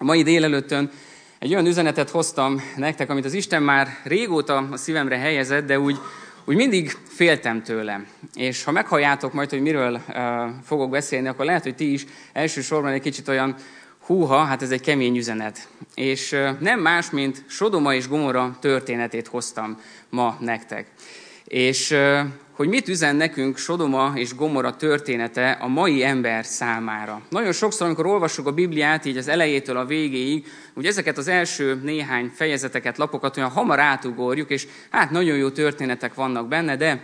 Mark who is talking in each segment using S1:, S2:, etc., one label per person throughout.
S1: A mai délelőttön egy olyan üzenetet hoztam nektek, amit az Isten már régóta a szívemre helyezett, de úgy, úgy mindig féltem tőle. És ha meghalljátok majd, hogy miről uh, fogok beszélni, akkor lehet, hogy ti is elsősorban egy kicsit olyan húha, hát ez egy kemény üzenet. És uh, nem más, mint Sodoma és Gomora történetét hoztam ma nektek. És uh, hogy mit üzen nekünk Sodoma és Gomora története a mai ember számára. Nagyon sokszor, amikor olvassuk a Bibliát, így az elejétől a végéig, úgy ezeket az első néhány fejezeteket, lapokat olyan hamar átugorjuk, és hát nagyon jó történetek vannak benne, de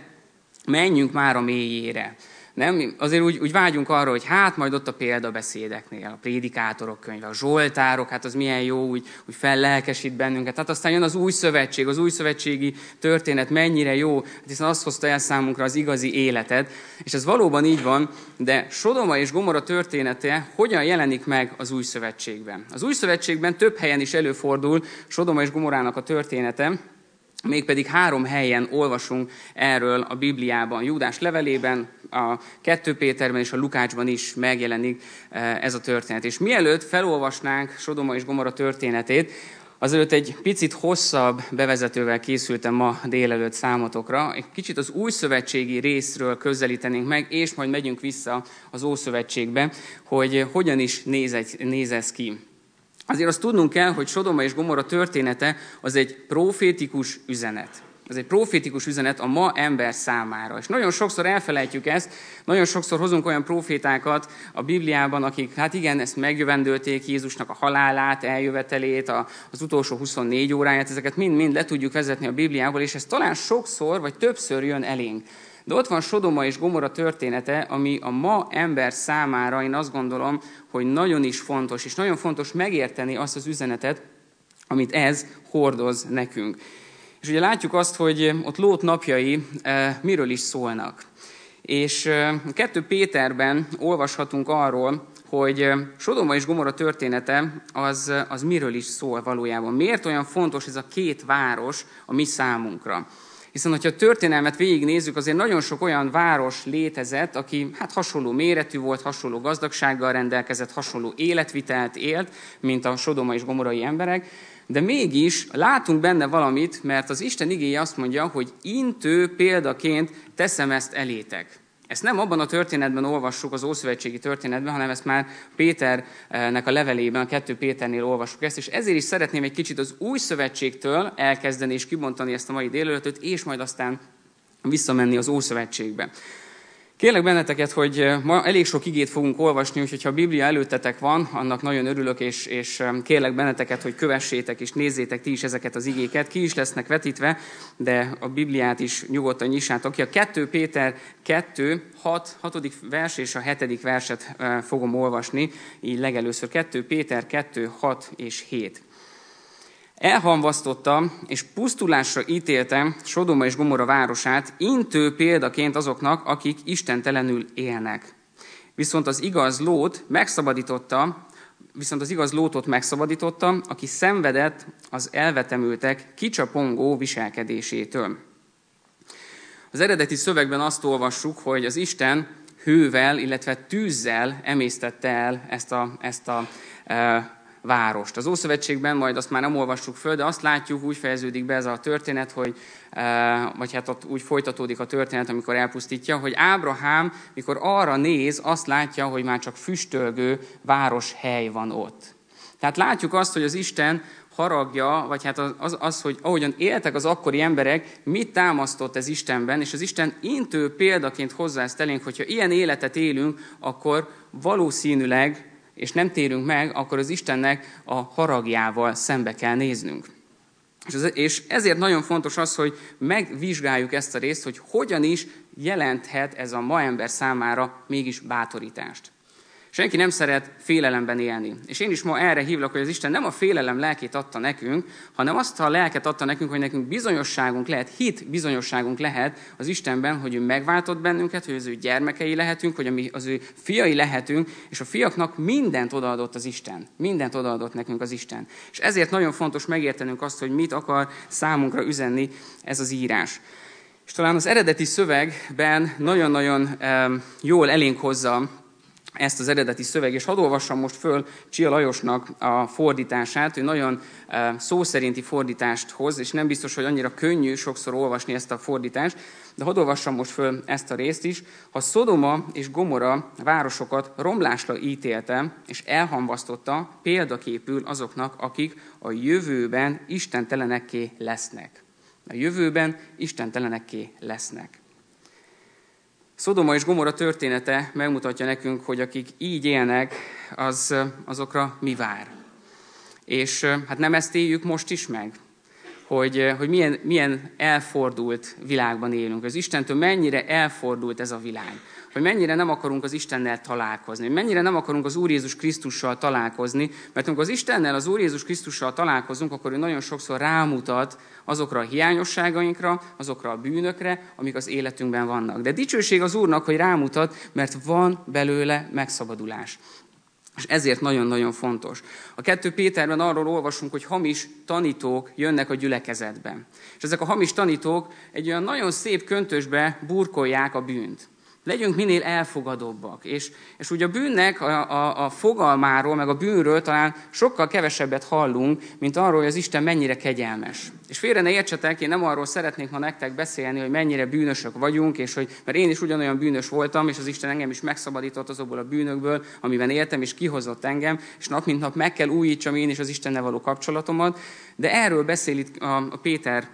S1: menjünk már a mélyére. Nem? Azért úgy, úgy vágyunk arra, hogy hát majd ott a példabeszédeknél, a prédikátorok könyve, a zsoltárok, hát az milyen jó, úgy, úgy fellelkesít bennünket. Hát aztán jön az új szövetség, az új szövetségi történet mennyire jó, hát hiszen azt hozta el számunkra az igazi életet. És ez valóban így van, de Sodoma és Gomora története hogyan jelenik meg az új szövetségben? Az új szövetségben több helyen is előfordul Sodoma és Gomorának a története, mégpedig három helyen olvasunk erről a Bibliában. Júdás levelében, a 2 Péterben és a Lukácsban is megjelenik eh, ez a történet. És mielőtt felolvasnánk Sodoma és Gomora történetét, azelőtt egy picit hosszabb bevezetővel készültem ma délelőtt számotokra. Egy kicsit az új szövetségi részről közelítenénk meg, és majd megyünk vissza az Ószövetségbe, hogy hogyan is néz, néz ez ki. Azért azt tudnunk kell, hogy Sodoma és Gomora története az egy profétikus üzenet. Ez egy profétikus üzenet a ma ember számára. És nagyon sokszor elfelejtjük ezt, nagyon sokszor hozunk olyan profétákat a Bibliában, akik, hát igen, ezt megjövendölték Jézusnak a halálát, eljövetelét, az utolsó 24 óráját, ezeket mind-mind le tudjuk vezetni a Bibliából, és ez talán sokszor vagy többször jön elénk. De ott van Sodoma és Gomora története, ami a ma ember számára, én azt gondolom, hogy nagyon is fontos, és nagyon fontos megérteni azt az üzenetet, amit ez hordoz nekünk. És ugye látjuk azt, hogy ott Lót napjai e, miről is szólnak. És e, 2 Péterben olvashatunk arról, hogy eh, Sodoma és Gomora története az, az miről is szól valójában. Miért olyan fontos ez a két város a mi számunkra? Hiszen, hogyha a történelmet végignézzük, azért nagyon sok olyan város létezett, aki hát hasonló méretű volt, hasonló gazdagsággal rendelkezett, hasonló életvitelt élt, mint a Sodoma és Gomorai emberek, de mégis látunk benne valamit, mert az Isten igéje azt mondja, hogy intő példaként teszem ezt elétek. Ezt nem abban a történetben olvassuk, az Ószövetségi történetben, hanem ezt már Péternek a levelében, a kettő Péternél olvassuk ezt, és ezért is szeretném egy kicsit az új szövetségtől elkezdeni és kibontani ezt a mai délelőtöt, és majd aztán visszamenni az Ószövetségbe. Kérlek benneteket, hogy eh, ma elég sok igét fogunk olvasni, úgyhogy ha a Biblia előttetek van, annak nagyon örülök, és, és eh, kérlek benneteket, hogy kövessétek és nézzétek ti is ezeket az igéket. Ki is lesznek vetítve, de a Bibliát is nyugodtan nyissátok ki. A 2 Péter 2, 6, 6. vers és a 7. verset eh, fogom olvasni, így legelőször 2 Péter 2, 6 és 7. Elhamvasztotta és pusztulásra ítélte Sodoma és Gomora városát, intő példaként azoknak, akik istentelenül élnek. Viszont az igaz lót megszabadította, viszont az igaz lótot megszabadította, aki szenvedett az elvetemültek kicsapongó viselkedésétől. Az eredeti szövegben azt olvassuk, hogy az Isten hővel, illetve tűzzel emésztette el ezt a, ezt a e, várost. Az Ószövetségben majd azt már nem olvassuk föl, de azt látjuk, úgy fejeződik be ez a történet, hogy, eh, vagy hát ott úgy folytatódik a történet, amikor elpusztítja, hogy Ábrahám, mikor arra néz, azt látja, hogy már csak füstölgő városhely van ott. Tehát látjuk azt, hogy az Isten haragja, vagy hát az, az, hogy ahogyan éltek az akkori emberek, mit támasztott ez Istenben, és az Isten intő példaként hozzá ezt elénk, hogyha ilyen életet élünk, akkor valószínűleg és nem térünk meg, akkor az Istennek a haragjával szembe kell néznünk. És ezért nagyon fontos az, hogy megvizsgáljuk ezt a részt, hogy hogyan is jelenthet ez a ma ember számára mégis bátorítást. Senki nem szeret félelemben élni. És én is ma erre hívlak, hogy az Isten nem a félelem lelkét adta nekünk, hanem azt a lelket adta nekünk, hogy nekünk bizonyosságunk lehet, hit bizonyosságunk lehet az Istenben, hogy ő megváltott bennünket, hogy az ő gyermekei lehetünk, hogy az ő fiai lehetünk, és a fiaknak mindent odaadott az Isten. Mindent odaadott nekünk az Isten. És ezért nagyon fontos megértenünk azt, hogy mit akar számunkra üzenni ez az írás. És talán az eredeti szövegben nagyon-nagyon jól elénk hozza ezt az eredeti szöveg, és hadd olvassam most föl Csia Lajosnak a fordítását, ő nagyon szó szerinti fordítást hoz, és nem biztos, hogy annyira könnyű sokszor olvasni ezt a fordítást, de hadd olvassam most föl ezt a részt is. Ha Szodoma és Gomora városokat romlásra ítélte, és elhamvasztotta, példaképül azoknak, akik a jövőben istentelenekké lesznek. A jövőben istentelenekké lesznek. Szodoma és Gomora története megmutatja nekünk, hogy akik így élnek, az, azokra mi vár. És hát nem ezt éljük most is meg, hogy, hogy milyen, milyen elfordult világban élünk. Az Istentől mennyire elfordult ez a világ hogy mennyire nem akarunk az Istennel találkozni, hogy mennyire nem akarunk az Úr Jézus Krisztussal találkozni, mert amikor az Istennel, az Úr Jézus Krisztussal találkozunk, akkor ő nagyon sokszor rámutat azokra a hiányosságainkra, azokra a bűnökre, amik az életünkben vannak. De dicsőség az Úrnak, hogy rámutat, mert van belőle megszabadulás. És ezért nagyon-nagyon fontos. A kettő Péterben arról olvasunk, hogy hamis tanítók jönnek a gyülekezetbe. És ezek a hamis tanítók egy olyan nagyon szép köntösbe burkolják a bűnt legyünk minél elfogadóbbak. És, és ugye a bűnnek a, a, a fogalmáról, meg a bűnről talán sokkal kevesebbet hallunk, mint arról, hogy az Isten mennyire kegyelmes. És félre ne értsetek, én nem arról szeretnék ma nektek beszélni, hogy mennyire bűnösök vagyunk, és hogy, mert én is ugyanolyan bűnös voltam, és az Isten engem is megszabadított azokból a bűnökből, amiben éltem, és kihozott engem, és nap mint nap meg kell újítsam én is az Istennel való kapcsolatomat. De erről beszél itt a, a Péter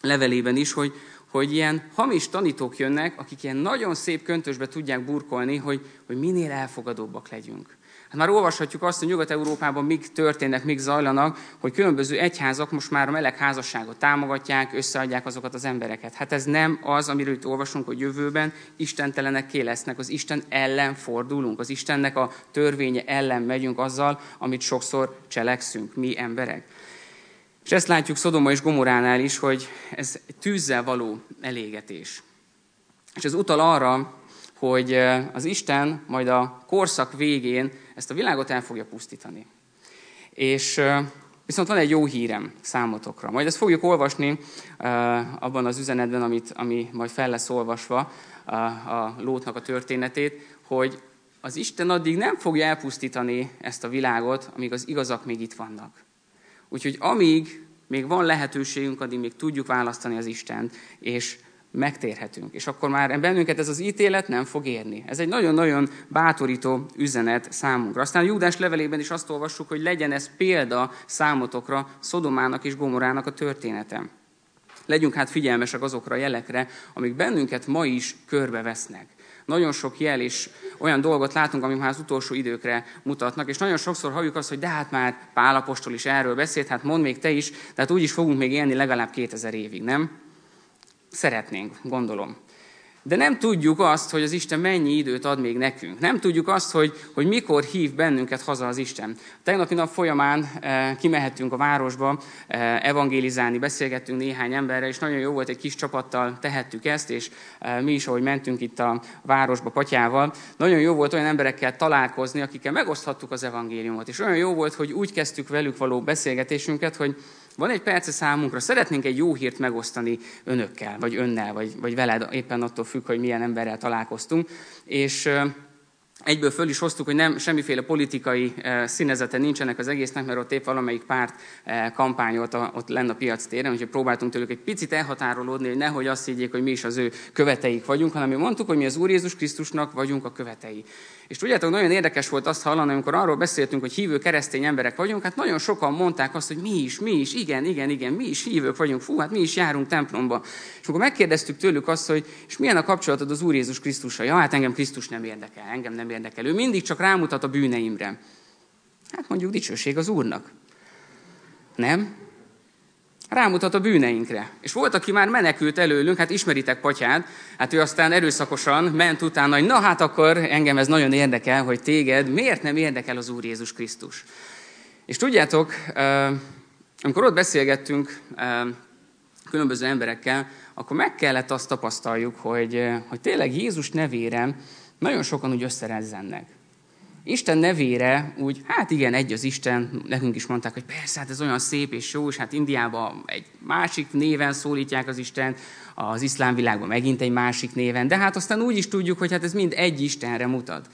S1: levelében is, hogy, hogy ilyen hamis tanítók jönnek, akik ilyen nagyon szép köntösbe tudják burkolni, hogy, hogy minél elfogadóbbak legyünk. Hát már olvashatjuk azt, hogy Nyugat-Európában mik történnek, mik zajlanak, hogy különböző egyházak most már a meleg házasságot támogatják, összeadják azokat az embereket. Hát ez nem az, amiről itt olvasunk, hogy jövőben ké lesznek, az Isten ellen fordulunk, az Istennek a törvénye ellen megyünk azzal, amit sokszor cselekszünk, mi emberek. És ezt látjuk Szodoma és Gomoránál is, hogy ez tűzzel való elégetés. És ez utal arra, hogy az Isten majd a korszak végén ezt a világot el fogja pusztítani. És viszont van egy jó hírem számotokra. Majd ezt fogjuk olvasni abban az üzenetben, amit, ami majd fel lesz olvasva, a Lótnak a történetét, hogy az Isten addig nem fogja elpusztítani ezt a világot, amíg az igazak még itt vannak. Úgyhogy amíg még van lehetőségünk, addig még tudjuk választani az Istent, és megtérhetünk. És akkor már bennünket ez az ítélet nem fog érni. Ez egy nagyon-nagyon bátorító üzenet számunkra. Aztán Júdás levelében is azt olvassuk, hogy legyen ez példa számotokra Szodomának és Gomorának a története. Legyünk hát figyelmesek azokra a jelekre, amik bennünket ma is körbevesznek nagyon sok jel és olyan dolgot látunk, ami már az utolsó időkre mutatnak, és nagyon sokszor halljuk azt, hogy de hát már Pálapostól is erről beszélt, hát mond még te is, tehát úgy is fogunk még élni legalább 2000 évig, nem? Szeretnénk, gondolom. De nem tudjuk azt, hogy az Isten mennyi időt ad még nekünk. Nem tudjuk azt, hogy, hogy mikor hív bennünket haza az Isten. A tegnapi nap folyamán e, kimehettünk a városba, e, evangélizálni, beszélgettünk néhány emberrel, és nagyon jó volt, egy kis csapattal tehettük ezt, és e, mi is, ahogy mentünk itt a városba Patyával, nagyon jó volt olyan emberekkel találkozni, akikkel megoszthattuk az evangéliumot. És olyan jó volt, hogy úgy kezdtük velük való beszélgetésünket, hogy van egy perce számunkra, szeretnénk egy jó hírt megosztani önökkel, vagy önnel, vagy, vagy veled, éppen attól függ, hogy milyen emberrel találkoztunk. És egyből föl is hoztuk, hogy nem semmiféle politikai színezete nincsenek az egésznek, mert ott épp valamelyik párt kampányolt ott lenne a piac téren, úgyhogy próbáltunk tőlük egy picit elhatárolódni, hogy nehogy azt higgyék, hogy mi is az ő követeik vagyunk, hanem mi mondtuk, hogy mi az Úr Jézus Krisztusnak vagyunk a követei. És tudjátok, nagyon érdekes volt azt hallani, amikor arról beszéltünk, hogy hívő keresztény emberek vagyunk, hát nagyon sokan mondták azt, hogy mi is, mi is, igen, igen, igen, mi is hívők vagyunk, fú, hát mi is járunk templomba. És akkor megkérdeztük tőlük azt, hogy és milyen a kapcsolatod az Úr Jézus Krisztussal? Ja, hát engem Krisztus nem érdekel, engem nem érdekel. Ő mindig csak rámutat a bűneimre. Hát mondjuk dicsőség az Úrnak. Nem? Rámutat a bűneinkre. És volt, aki már menekült előlünk, hát ismeritek Patyát, hát ő aztán erőszakosan ment utána, hogy na hát akkor engem ez nagyon érdekel, hogy téged miért nem érdekel az Úr Jézus Krisztus. És tudjátok, amikor ott beszélgettünk különböző emberekkel, akkor meg kellett azt tapasztaljuk, hogy, hogy tényleg Jézus nevére nagyon sokan úgy összerezzennek. Isten nevére úgy, hát igen, egy az Isten, nekünk is mondták, hogy persze, hát ez olyan szép és jó, és hát Indiában egy másik néven szólítják az Isten, az iszlám világban megint egy másik néven, de hát aztán úgy is tudjuk, hogy hát ez mind egy Istenre mutat.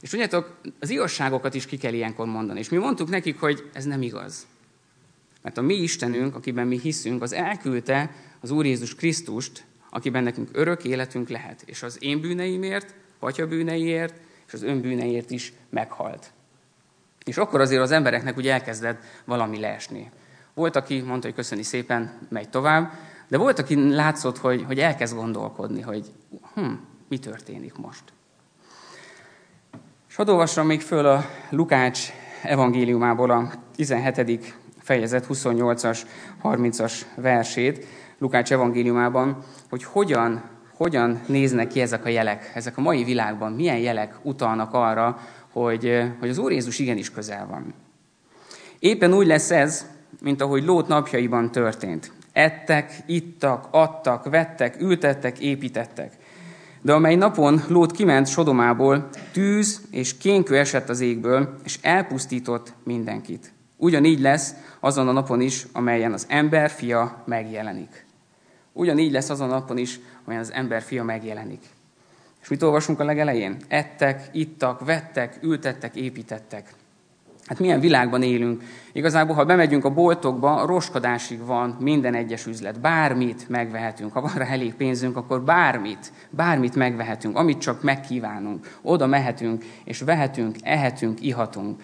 S1: És tudjátok, az igazságokat is ki kell ilyenkor mondani. És mi mondtuk nekik, hogy ez nem igaz. Mert a mi Istenünk, akiben mi hiszünk, az elküldte az Úr Jézus Krisztust, akiben nekünk örök életünk lehet. És az én bűneimért, Atya bűneiért, és az ön bűneiért is meghalt. És akkor azért az embereknek úgy elkezdett valami leesni. Volt, aki mondta, hogy köszöni szépen, megy tovább, de volt, aki látszott, hogy, hogy elkezd gondolkodni, hogy hm, mi történik most. És hadd olvassam még föl a Lukács evangéliumából a 17. fejezet 28-as, 30-as versét, Lukács evangéliumában, hogy hogyan, hogyan néznek ki ezek a jelek, ezek a mai világban, milyen jelek utalnak arra, hogy, hogy az Úr Jézus igenis közel van. Éppen úgy lesz ez, mint ahogy Lót napjaiban történt. Ettek, ittak, adtak, vettek, ültettek, építettek. De amely napon Lót kiment Sodomából, tűz és kénkő esett az égből, és elpusztított mindenkit. Ugyanígy lesz azon a napon is, amelyen az ember fia megjelenik. Ugyanígy lesz azon napon is, amelyen az ember fia megjelenik. És mit olvasunk a legelején? Ettek, ittak, vettek, ültettek, építettek. Hát milyen világban élünk? Igazából, ha bemegyünk a boltokba, roskadásig van minden egyes üzlet. Bármit megvehetünk. Ha van rá elég pénzünk, akkor bármit, bármit megvehetünk, amit csak megkívánunk. Oda mehetünk, és vehetünk, ehetünk, ihatunk.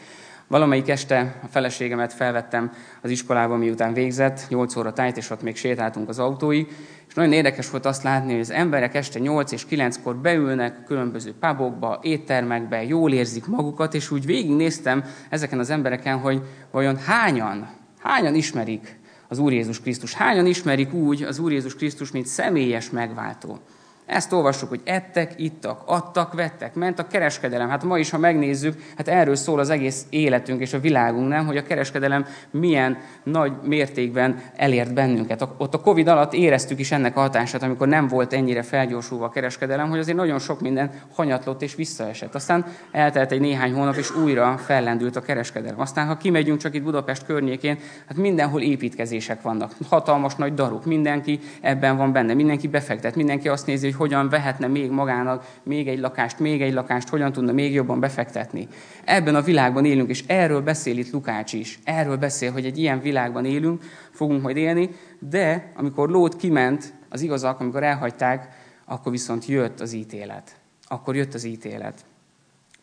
S1: Valamelyik este a feleségemet felvettem az iskolába, miután végzett, 8 óra tájt, és ott még sétáltunk az autóig, és nagyon érdekes volt azt látni, hogy az emberek este 8 és 9-kor beülnek különböző pubokba, éttermekbe, jól érzik magukat, és úgy végignéztem ezeken az embereken, hogy vajon hányan, hányan ismerik az Úr Jézus Krisztus, hányan ismerik úgy az Úr Jézus Krisztus, mint személyes megváltó. Ezt olvassuk, hogy ettek, ittak, adtak, vettek, ment a kereskedelem. Hát ma is, ha megnézzük, hát erről szól az egész életünk és a világunk, nem? Hogy a kereskedelem milyen nagy mértékben elért bennünket. Ott a Covid alatt éreztük is ennek a hatását, amikor nem volt ennyire felgyorsulva a kereskedelem, hogy azért nagyon sok minden hanyatlott és visszaesett. Aztán eltelt egy néhány hónap, és újra fellendült a kereskedelem. Aztán, ha kimegyünk csak itt Budapest környékén, hát mindenhol építkezések vannak. Hatalmas nagy daruk, mindenki ebben van benne, mindenki befektet, mindenki azt nézi, hogy hogyan vehetne még magának még egy lakást, még egy lakást, hogyan tudna még jobban befektetni. Ebben a világban élünk, és erről beszél itt Lukács is. Erről beszél, hogy egy ilyen világban élünk, fogunk majd élni, de amikor Lót kiment, az igazak, amikor elhagyták, akkor viszont jött az ítélet. Akkor jött az ítélet.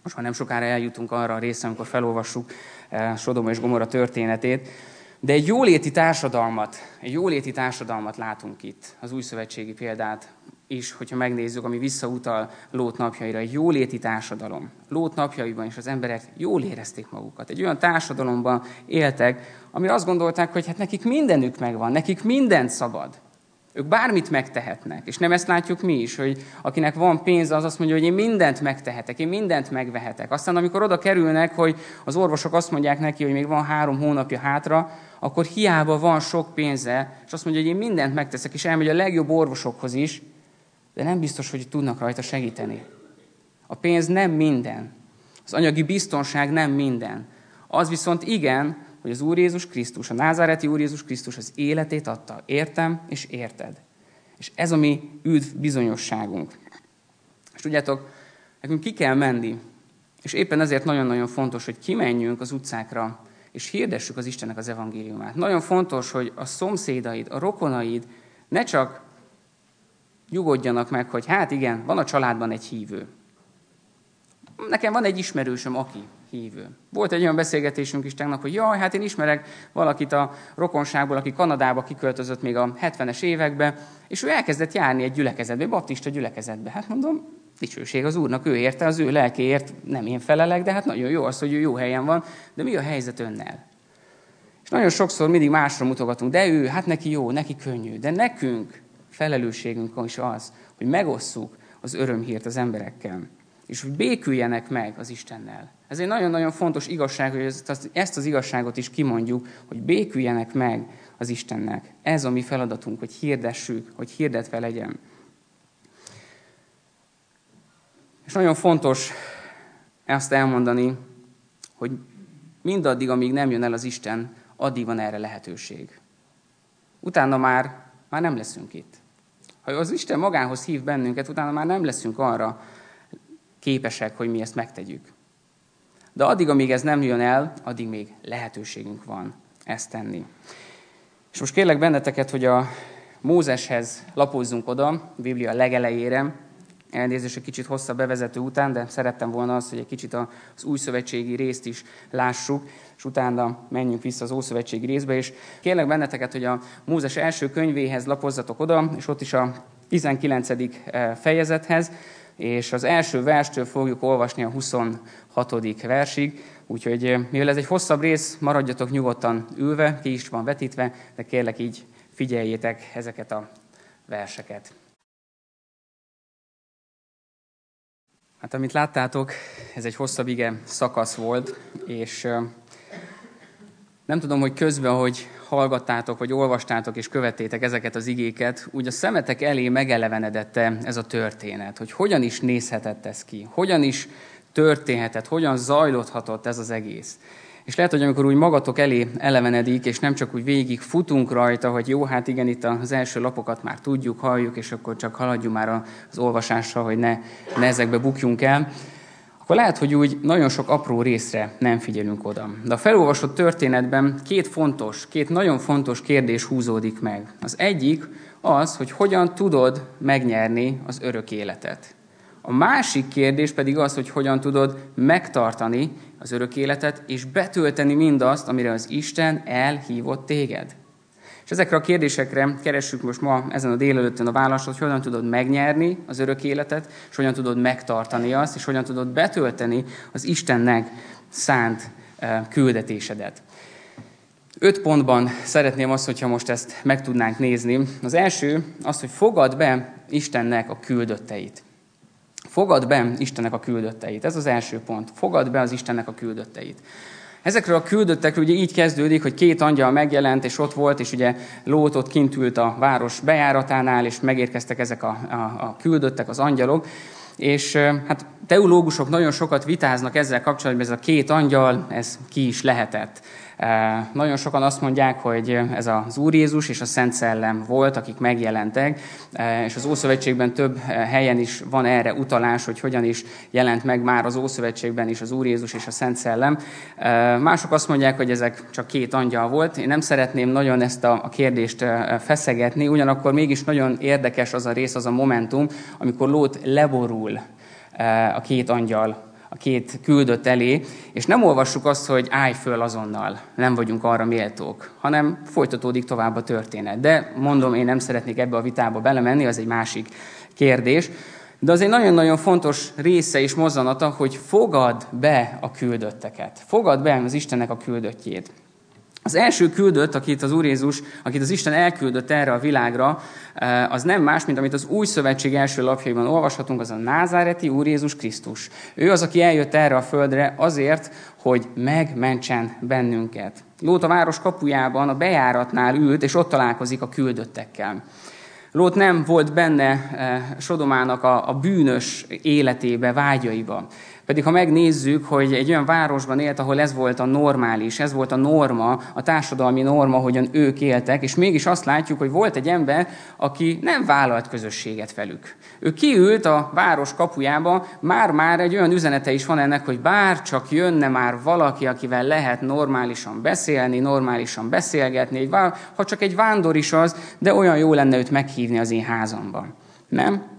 S1: Most már nem sokára eljutunk arra a részre, amikor felolvassuk eh, Sodoma és Gomorra történetét. De egy jóléti társadalmat, egy jóléti társadalmat látunk itt, az új szövetségi példát is, hogyha megnézzük, ami visszautal Lót napjaira, egy jóléti társadalom. Lót napjaiban is az emberek jól érezték magukat. Egy olyan társadalomban éltek, amire azt gondolták, hogy hát nekik mindenük megvan, nekik mindent szabad. Ők bármit megtehetnek. És nem ezt látjuk mi is, hogy akinek van pénze, az azt mondja, hogy én mindent megtehetek, én mindent megvehetek. Aztán amikor oda kerülnek, hogy az orvosok azt mondják neki, hogy még van három hónapja hátra, akkor hiába van sok pénze, és azt mondja, hogy én mindent megteszek, és elmegy a legjobb orvosokhoz is, de nem biztos, hogy tudnak rajta segíteni. A pénz nem minden. Az anyagi biztonság nem minden. Az viszont igen, hogy az Úr Jézus Krisztus, a názáreti Úr Jézus Krisztus az életét adta. Értem és érted. És ez a mi üdv bizonyosságunk. És tudjátok, nekünk ki kell menni, és éppen ezért nagyon-nagyon fontos, hogy kimenjünk az utcákra, és hirdessük az Istennek az evangéliumát. Nagyon fontos, hogy a szomszédaid, a rokonaid ne csak nyugodjanak meg, hogy hát igen, van a családban egy hívő. Nekem van egy ismerősöm, aki hívő. Volt egy olyan beszélgetésünk is tegnap, hogy jaj, hát én ismerek valakit a rokonságból, aki Kanadába kiköltözött még a 70-es években, és ő elkezdett járni egy gyülekezetbe, egy baptista gyülekezetbe. Hát mondom, dicsőség az Úrnak, ő érte, az ő lelkéért nem én felelek, de hát nagyon jó az, hogy ő jó helyen van, de mi a helyzet önnel? És nagyon sokszor mindig másra mutogatunk, de ő, hát neki jó, neki könnyű, de nekünk felelősségünk is az, hogy megosszuk az örömhírt az emberekkel, és hogy béküljenek meg az Istennel. Ez egy nagyon-nagyon fontos igazság, hogy ezt az igazságot is kimondjuk, hogy béküljenek meg az Istennek. Ez a mi feladatunk, hogy hirdessük, hogy hirdetve legyen. És nagyon fontos ezt elmondani, hogy mindaddig, amíg nem jön el az Isten, addig van erre lehetőség. Utána már, már nem leszünk itt. Ha az Isten magához hív bennünket, utána már nem leszünk arra képesek, hogy mi ezt megtegyük. De addig, amíg ez nem jön el, addig még lehetőségünk van ezt tenni. És most kérlek benneteket, hogy a Mózeshez lapozzunk oda, a Biblia legelejére, elnézést egy kicsit hosszabb bevezető után, de szerettem volna azt, hogy egy kicsit az új szövetségi részt is lássuk, és utána menjünk vissza az ószövetségi részbe, és kérlek benneteket, hogy a Mózes első könyvéhez lapozzatok oda, és ott is a 19. Eh, fejezethez, és az első verstől fogjuk olvasni a 26. versig, úgyhogy eh, mivel ez egy hosszabb rész, maradjatok nyugodtan ülve, ki is van vetítve, de kérlek így figyeljétek ezeket a verseket. Hát amit láttátok, ez egy hosszabb ige szakasz volt, és nem tudom, hogy közben, hogy hallgattátok, vagy olvastátok és követtétek ezeket az igéket, úgy a szemetek elé megelevenedette ez a történet, hogy hogyan is nézhetett ez ki, hogyan is történhetett, hogyan zajlódhatott ez az egész. És lehet, hogy amikor úgy magatok elé elevenedik, és nem csak úgy végig futunk rajta, hogy jó, hát igen, itt az első lapokat már tudjuk, halljuk, és akkor csak haladjunk már az olvasásra, hogy ne, ne ezekbe bukjunk el, akkor lehet, hogy úgy nagyon sok apró részre nem figyelünk oda. De a felolvasott történetben két fontos, két nagyon fontos kérdés húzódik meg. Az egyik az, hogy hogyan tudod megnyerni az örök életet. A másik kérdés pedig az, hogy hogyan tudod megtartani az örök életet, és betölteni mindazt, amire az Isten elhívott téged. És ezekre a kérdésekre keressük most ma ezen a délelőttön a választ, hogy hogyan tudod megnyerni az örök életet, és hogyan tudod megtartani azt, és hogyan tudod betölteni az Istennek szánt eh, küldetésedet. Öt pontban szeretném azt, hogyha most ezt meg tudnánk nézni. Az első az, hogy fogad be Istennek a küldötteit. Fogad be Istennek a küldötteit. Ez az első pont. Fogad be az Istennek a küldötteit. Ezekről a küldöttekről ugye így kezdődik, hogy két angyal megjelent, és ott volt, és ugye Lót ott kint ült a város bejáratánál, és megérkeztek ezek a, a, a küldöttek, az angyalok. És hát teológusok nagyon sokat vitáznak ezzel kapcsolatban, ez a két angyal, ez ki is lehetett. Nagyon sokan azt mondják, hogy ez az Úr Jézus és a Szent Szellem volt, akik megjelentek, és az Ószövetségben több helyen is van erre utalás, hogy hogyan is jelent meg már az Ószövetségben is az Úr Jézus és a Szent Szellem. Mások azt mondják, hogy ezek csak két angyal volt. Én nem szeretném nagyon ezt a kérdést feszegetni, ugyanakkor mégis nagyon érdekes az a rész, az a momentum, amikor Lót leborul a két angyal a két küldött elé, és nem olvassuk azt, hogy állj föl azonnal, nem vagyunk arra méltók, hanem folytatódik tovább a történet. De mondom, én nem szeretnék ebbe a vitába belemenni, az egy másik kérdés. De az egy nagyon-nagyon fontos része és mozzanata, hogy fogad be a küldötteket. Fogad be az Istennek a küldöttjét. Az első küldött, akit az Úr Jézus, akit az Isten elküldött erre a világra, eh, az nem más, mint amit az új szövetség első lapjaiban olvashatunk, az a názáreti Úr Jézus Krisztus. Ő az, aki eljött erre a földre azért, hogy megmentsen bennünket. Lót a város kapujában, a bejáratnál ült, és ott találkozik a küldöttekkel. Lót nem volt benne eh, Sodomának a, bűnös életébe, vágyaiba. Pedig ha megnézzük, hogy egy olyan városban élt, ahol ez volt a normális, ez volt a norma, a társadalmi norma, hogyan ők éltek, és mégis azt látjuk, hogy volt egy ember, aki nem vállalt közösséget velük. Ő kiült a város kapujába, már-már egy olyan üzenete is van ennek, hogy bár csak jönne már valaki, akivel lehet normálisan beszélni, normálisan beszélgetni, ha csak egy vándor is az, de olyan jó lenne őt meghívni az én házamban. Nem?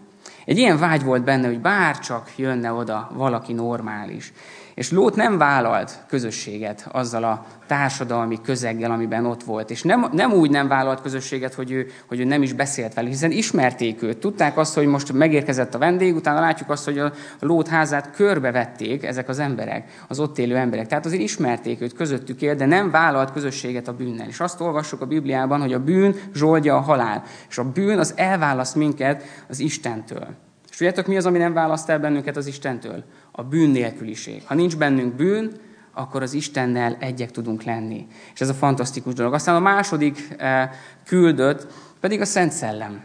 S1: Egy ilyen vágy volt benne, hogy bárcsak jönne oda valaki normális. És Lót nem vállalt közösséget azzal a társadalmi közeggel, amiben ott volt. És nem, nem úgy nem vállalt közösséget, hogy ő, hogy ő nem is beszélt velük, hiszen ismerték őt. Tudták azt, hogy most megérkezett a vendég, utána látjuk azt, hogy a Lót házát körbevették ezek az emberek, az ott élő emberek. Tehát azért ismerték őt, közöttük él, de nem vállalt közösséget a bűnnel. És azt olvassuk a Bibliában, hogy a bűn zsoldja a halál. És a bűn az elválaszt minket az Istentől. És tudjátok, mi az, ami nem választ el bennünket az Istentől? A bűn nélküliség. Ha nincs bennünk bűn, akkor az Istennel egyek tudunk lenni. És ez a fantasztikus dolog. Aztán a második eh, küldött pedig a Szent Szellem.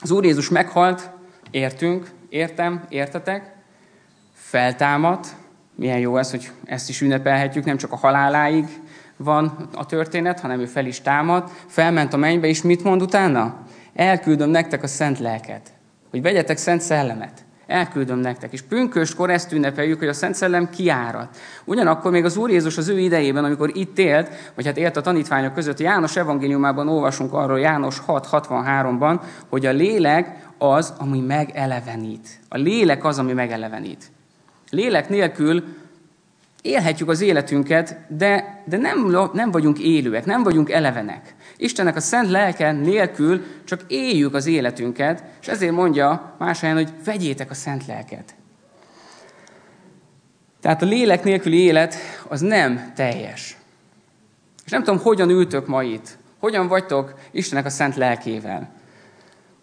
S1: Az Úr Jézus meghalt, értünk, értem, értetek, feltámadt, milyen jó ez, hogy ezt is ünnepelhetjük, nem csak a haláláig van a történet, hanem ő fel is támad, felment a mennybe, és mit mond utána? Elküldöm nektek a szent lelket, hogy vegyetek szent szellemet. Elküldöm nektek. És pünköstkor ezt ünnepeljük, hogy a Szent Szellem kiárat. Ugyanakkor még az Úr Jézus az ő idejében, amikor itt élt, vagy hát élt a tanítványok között, János evangéliumában olvasunk arról, János 6.63-ban, hogy a lélek az, ami megelevenít. A lélek az, ami megelevenít. Lélek nélkül élhetjük az életünket, de, de nem, nem vagyunk élőek, nem vagyunk elevenek. Istennek a szent lelke nélkül csak éljük az életünket, és ezért mondja más helyen, hogy vegyétek a szent lelket. Tehát a lélek nélküli élet az nem teljes. És nem tudom, hogyan ültök ma itt. Hogyan vagytok Istennek a szent lelkével.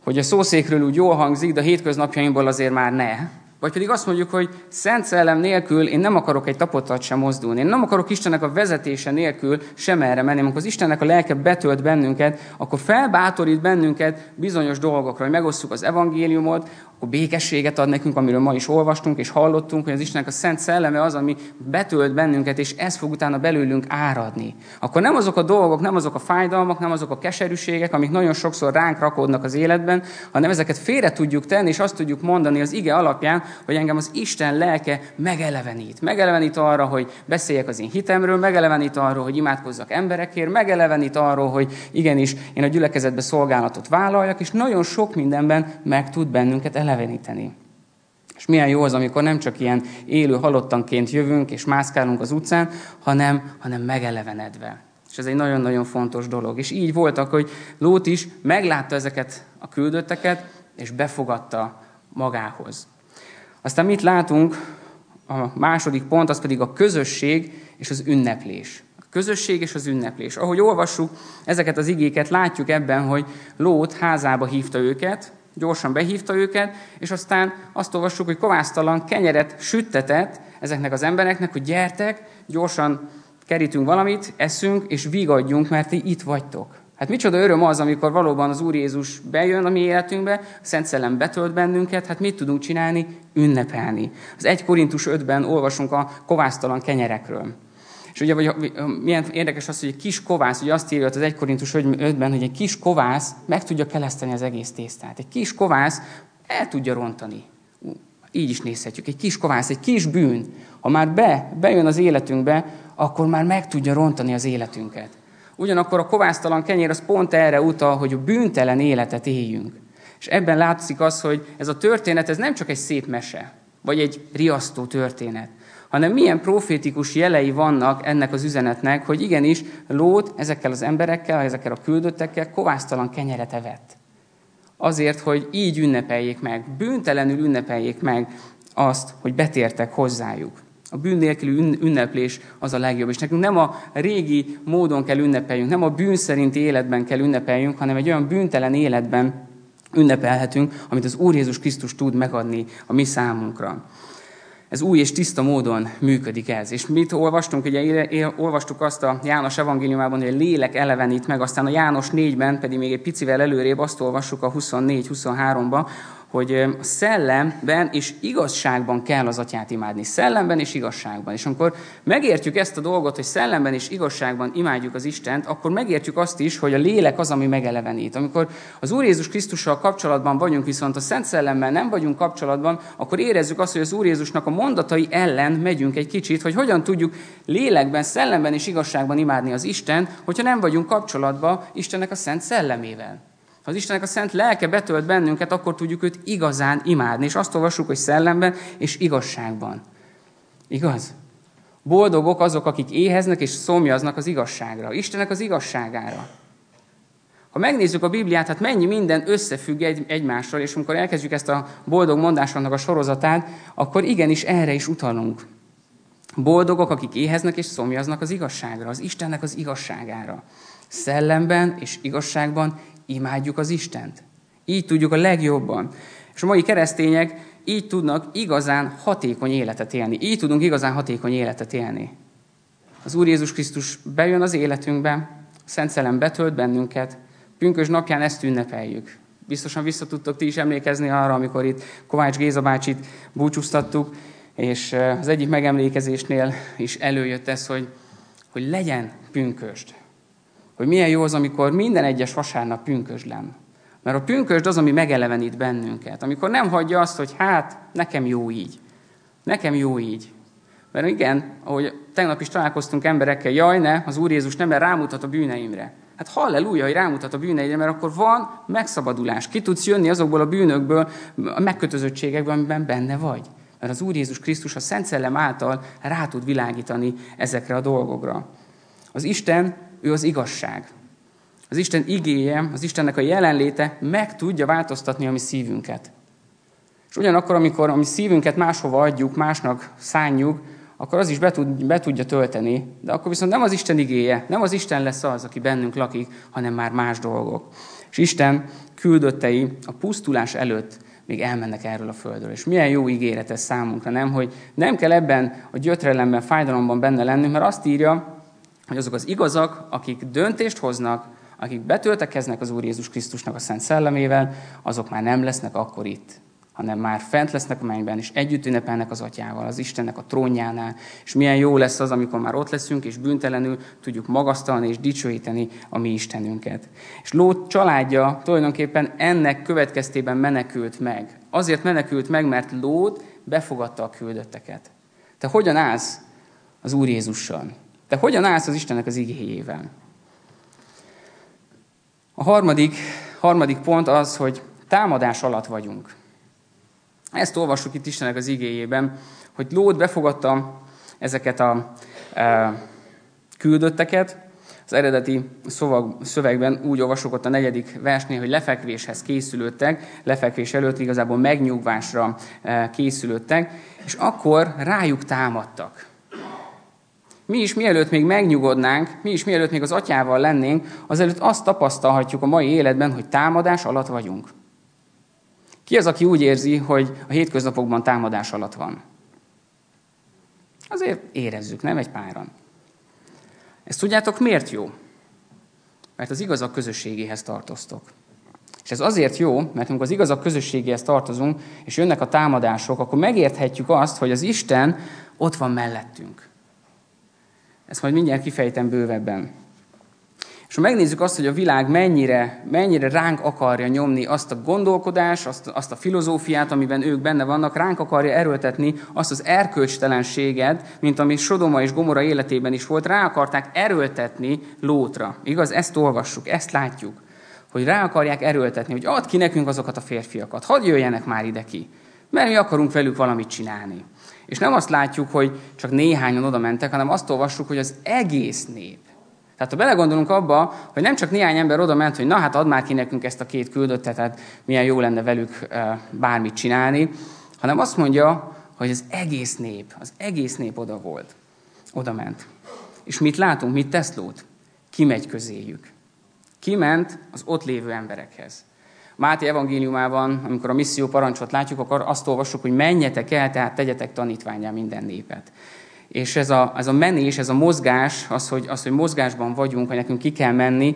S1: Hogy a szószékről úgy jól hangzik, de a hétköznapjaimból azért már ne. Vagy pedig azt mondjuk, hogy Szent Szellem nélkül én nem akarok egy tapottat sem mozdulni. Én nem akarok Istennek a vezetése nélkül sem erre menni. Amikor az Istennek a lelke betölt bennünket, akkor felbátorít bennünket bizonyos dolgokra, hogy megosszuk az evangéliumot, akkor békességet ad nekünk, amiről ma is olvastunk és hallottunk, hogy az Istennek a Szent Szelleme az, ami betölt bennünket, és ez fog utána belőlünk áradni. Akkor nem azok a dolgok, nem azok a fájdalmak, nem azok a keserűségek, amik nagyon sokszor ránk rakódnak az életben, hanem ezeket félre tudjuk tenni, és azt tudjuk mondani az ige alapján, hogy engem az Isten lelke megelevenít. Megelevenít arra, hogy beszéljek az én hitemről, megelevenít arról, hogy imádkozzak emberekért, megelevenít arról, hogy igenis én a gyülekezetbe szolgálatot vállaljak, és nagyon sok mindenben meg tud bennünket eleveníteni. És milyen jó az, amikor nem csak ilyen élő halottanként jövünk és mászkálunk az utcán, hanem, hanem megelevenedve. És ez egy nagyon-nagyon fontos dolog. És így voltak, hogy Lót is meglátta ezeket a küldötteket, és befogadta magához. Aztán mit látunk? A második pont, az pedig a közösség és az ünneplés. A közösség és az ünneplés. Ahogy olvassuk ezeket az igéket, látjuk ebben, hogy Lót házába hívta őket, gyorsan behívta őket, és aztán azt olvassuk, hogy kovásztalan kenyeret süttetett ezeknek az embereknek, hogy gyertek, gyorsan kerítünk valamit, eszünk, és vigadjunk, mert ti itt vagytok. Hát micsoda öröm az, amikor valóban az Úr Jézus bejön a mi életünkbe, a Szent Szellem betölt bennünket, hát mit tudunk csinálni? Ünnepelni. Az 1 Korintus 5-ben olvasunk a kovásztalan kenyerekről. És ugye vagy, milyen érdekes az, hogy egy kis kovász, ugye azt írja az 1 Korintus 5-ben, hogy egy kis kovász meg tudja keleszteni az egész tésztát. Egy kis kovász el tudja rontani. Így is nézhetjük. Egy kis kovász, egy kis bűn, ha már be, bejön az életünkbe, akkor már meg tudja rontani az életünket. Ugyanakkor a kovásztalan kenyér az pont erre utal, hogy a bűntelen életet éljünk. És ebben látszik az, hogy ez a történet ez nem csak egy szép mese, vagy egy riasztó történet, hanem milyen profétikus jelei vannak ennek az üzenetnek, hogy igenis Lót ezekkel az emberekkel, ezekkel a küldöttekkel kovásztalan kenyeret evett. Azért, hogy így ünnepeljék meg, bűntelenül ünnepeljék meg azt, hogy betértek hozzájuk. A bűn nélküli ünneplés az a legjobb. És nekünk nem a régi módon kell ünnepeljünk, nem a bűn szerinti életben kell ünnepeljünk, hanem egy olyan bűntelen életben ünnepelhetünk, amit az Úr Jézus Krisztus tud megadni a mi számunkra. Ez új és tiszta módon működik ez. És mit olvastunk? Ugye olvastuk azt a János evangéliumában, hogy a lélek elevenít meg, aztán a János 4-ben pedig még egy picivel előrébb azt olvassuk a 24-23-ba, hogy a szellemben és igazságban kell az atyát imádni. Szellemben és igazságban. És amikor megértjük ezt a dolgot, hogy szellemben és igazságban imádjuk az Istent, akkor megértjük azt is, hogy a lélek az, ami megelevenít. Amikor az Úr Jézus Krisztussal kapcsolatban vagyunk, viszont a Szent Szellemmel nem vagyunk kapcsolatban, akkor érezzük azt, hogy az Úr Jézusnak a mondatai ellen megyünk egy kicsit, hogy hogyan tudjuk lélekben, szellemben és igazságban imádni az Isten, hogyha nem vagyunk kapcsolatban Istennek a Szent Szellemével. Ha az Istennek a szent lelke betölt bennünket, akkor tudjuk őt igazán imádni. És azt olvassuk, hogy szellemben és igazságban. Igaz? Boldogok azok, akik éheznek és szomjaznak az igazságra. Istennek az igazságára. Ha megnézzük a Bibliát, hát mennyi minden összefügg egy, egymással, és amikor elkezdjük ezt a boldog mondásoknak a sorozatát, akkor igenis erre is utalunk. Boldogok, akik éheznek és szomjaznak az igazságra, az Istennek az igazságára. Szellemben és igazságban imádjuk az Istent. Így tudjuk a legjobban. És a mai keresztények így tudnak igazán hatékony életet élni. Így tudunk igazán hatékony életet élni. Az Úr Jézus Krisztus bejön az életünkbe, a Szent Szellem betölt bennünket, pünkös napján ezt ünnepeljük. Biztosan vissza tudtok ti is emlékezni arra, amikor itt Kovács Géza bácsit búcsúztattuk, és az egyik megemlékezésnél is előjött ez, hogy, hogy legyen pünköst. Hogy milyen jó az, amikor minden egyes vasárnap pünkös lenne. Mert a pünkösd az, ami megelevenít bennünket. Amikor nem hagyja azt, hogy hát, nekem jó így. Nekem jó így. Mert igen, ahogy tegnap is találkoztunk emberekkel, jaj ne, az Úr Jézus nem, mert rámutat a bűneimre. Hát halleluja, hogy rámutat a bűneidre, mert akkor van megszabadulás. Ki tudsz jönni azokból a bűnökből, a megkötözöttségekből, amiben benne vagy. Mert az Úr Jézus Krisztus a Szent Szellem által rá tud világítani ezekre a dolgokra. Az Isten, ő az igazság. Az Isten igéje, az Istennek a jelenléte meg tudja változtatni a mi szívünket. És ugyanakkor, amikor a mi szívünket máshova adjuk, másnak szánjuk, akkor az is be, tud, be tudja tölteni. De akkor viszont nem az Isten igéje, nem az Isten lesz az, aki bennünk lakik, hanem már más dolgok. És Isten küldöttei a pusztulás előtt még elmennek erről a földről. És milyen jó ígéret ez számunkra, nem? Hogy nem kell ebben a gyötrelemben, fájdalomban benne lennünk, mert azt írja, hogy azok az igazak, akik döntést hoznak, akik betöltekeznek az Úr Jézus Krisztusnak a Szent Szellemével, azok már nem lesznek akkor itt, hanem már fent lesznek a mennyben, és együtt ünnepelnek az Atyával, az Istennek a trónjánál, és milyen jó lesz az, amikor már ott leszünk, és büntelenül tudjuk magasztalni és dicsőíteni a mi Istenünket. És Lót családja tulajdonképpen ennek következtében menekült meg. Azért menekült meg, mert Lót befogadta a küldötteket. Te hogyan állsz az Úr Jézussal? Te hogyan állsz az Istennek az igéjével? A harmadik, harmadik pont az, hogy támadás alatt vagyunk. Ezt olvassuk itt Istennek az igéjében, hogy Lót befogadta ezeket a e, küldötteket. Az eredeti szöveg, szövegben úgy olvasok ott a negyedik versnél, hogy lefekvéshez készülődtek, lefekvés előtt igazából megnyugvásra e, készülődtek, és akkor rájuk támadtak. Mi is mielőtt még megnyugodnánk, mi is mielőtt még az atyával lennénk, azelőtt azt tapasztalhatjuk a mai életben, hogy támadás alatt vagyunk. Ki az, aki úgy érzi, hogy a hétköznapokban támadás alatt van? Azért érezzük, nem egy páran. Ezt tudjátok, miért jó? Mert az igazak közösségéhez tartoztok. És ez azért jó, mert amikor az igazak közösségéhez tartozunk, és jönnek a támadások, akkor megérthetjük azt, hogy az Isten ott van mellettünk. Ezt majd mindjárt kifejtem bővebben. És ha megnézzük azt, hogy a világ mennyire, mennyire ránk akarja nyomni azt a gondolkodás, azt, azt a filozófiát, amiben ők benne vannak, ránk akarja erőltetni azt az erkölcstelenséget, mint ami Sodoma és Gomora életében is volt, rá akarták erőltetni Lótra. Igaz? Ezt olvassuk, ezt látjuk. Hogy rá akarják erőltetni, hogy add ki nekünk azokat a férfiakat, hadd jöjjenek már ide ki, mert mi akarunk velük valamit csinálni. És nem azt látjuk, hogy csak néhányan oda mentek, hanem azt olvassuk, hogy az egész nép. Tehát ha belegondolunk abba, hogy nem csak néhány ember oda ment, hogy na hát add már ki nekünk ezt a két küldöttet, tehát milyen jó lenne velük bármit csinálni, hanem azt mondja, hogy az egész nép, az egész nép oda volt. Oda ment. És mit látunk, mit tesz Lót? Kimegy közéjük. Kiment az ott lévő emberekhez. Máté evangéliumában, amikor a misszió parancsot látjuk, akkor azt olvassuk, hogy menjetek el, tehát tegyetek tanítványá minden népet. És ez a, ez a menés, ez a mozgás, az hogy, az, hogy mozgásban vagyunk, hogy nekünk ki kell menni,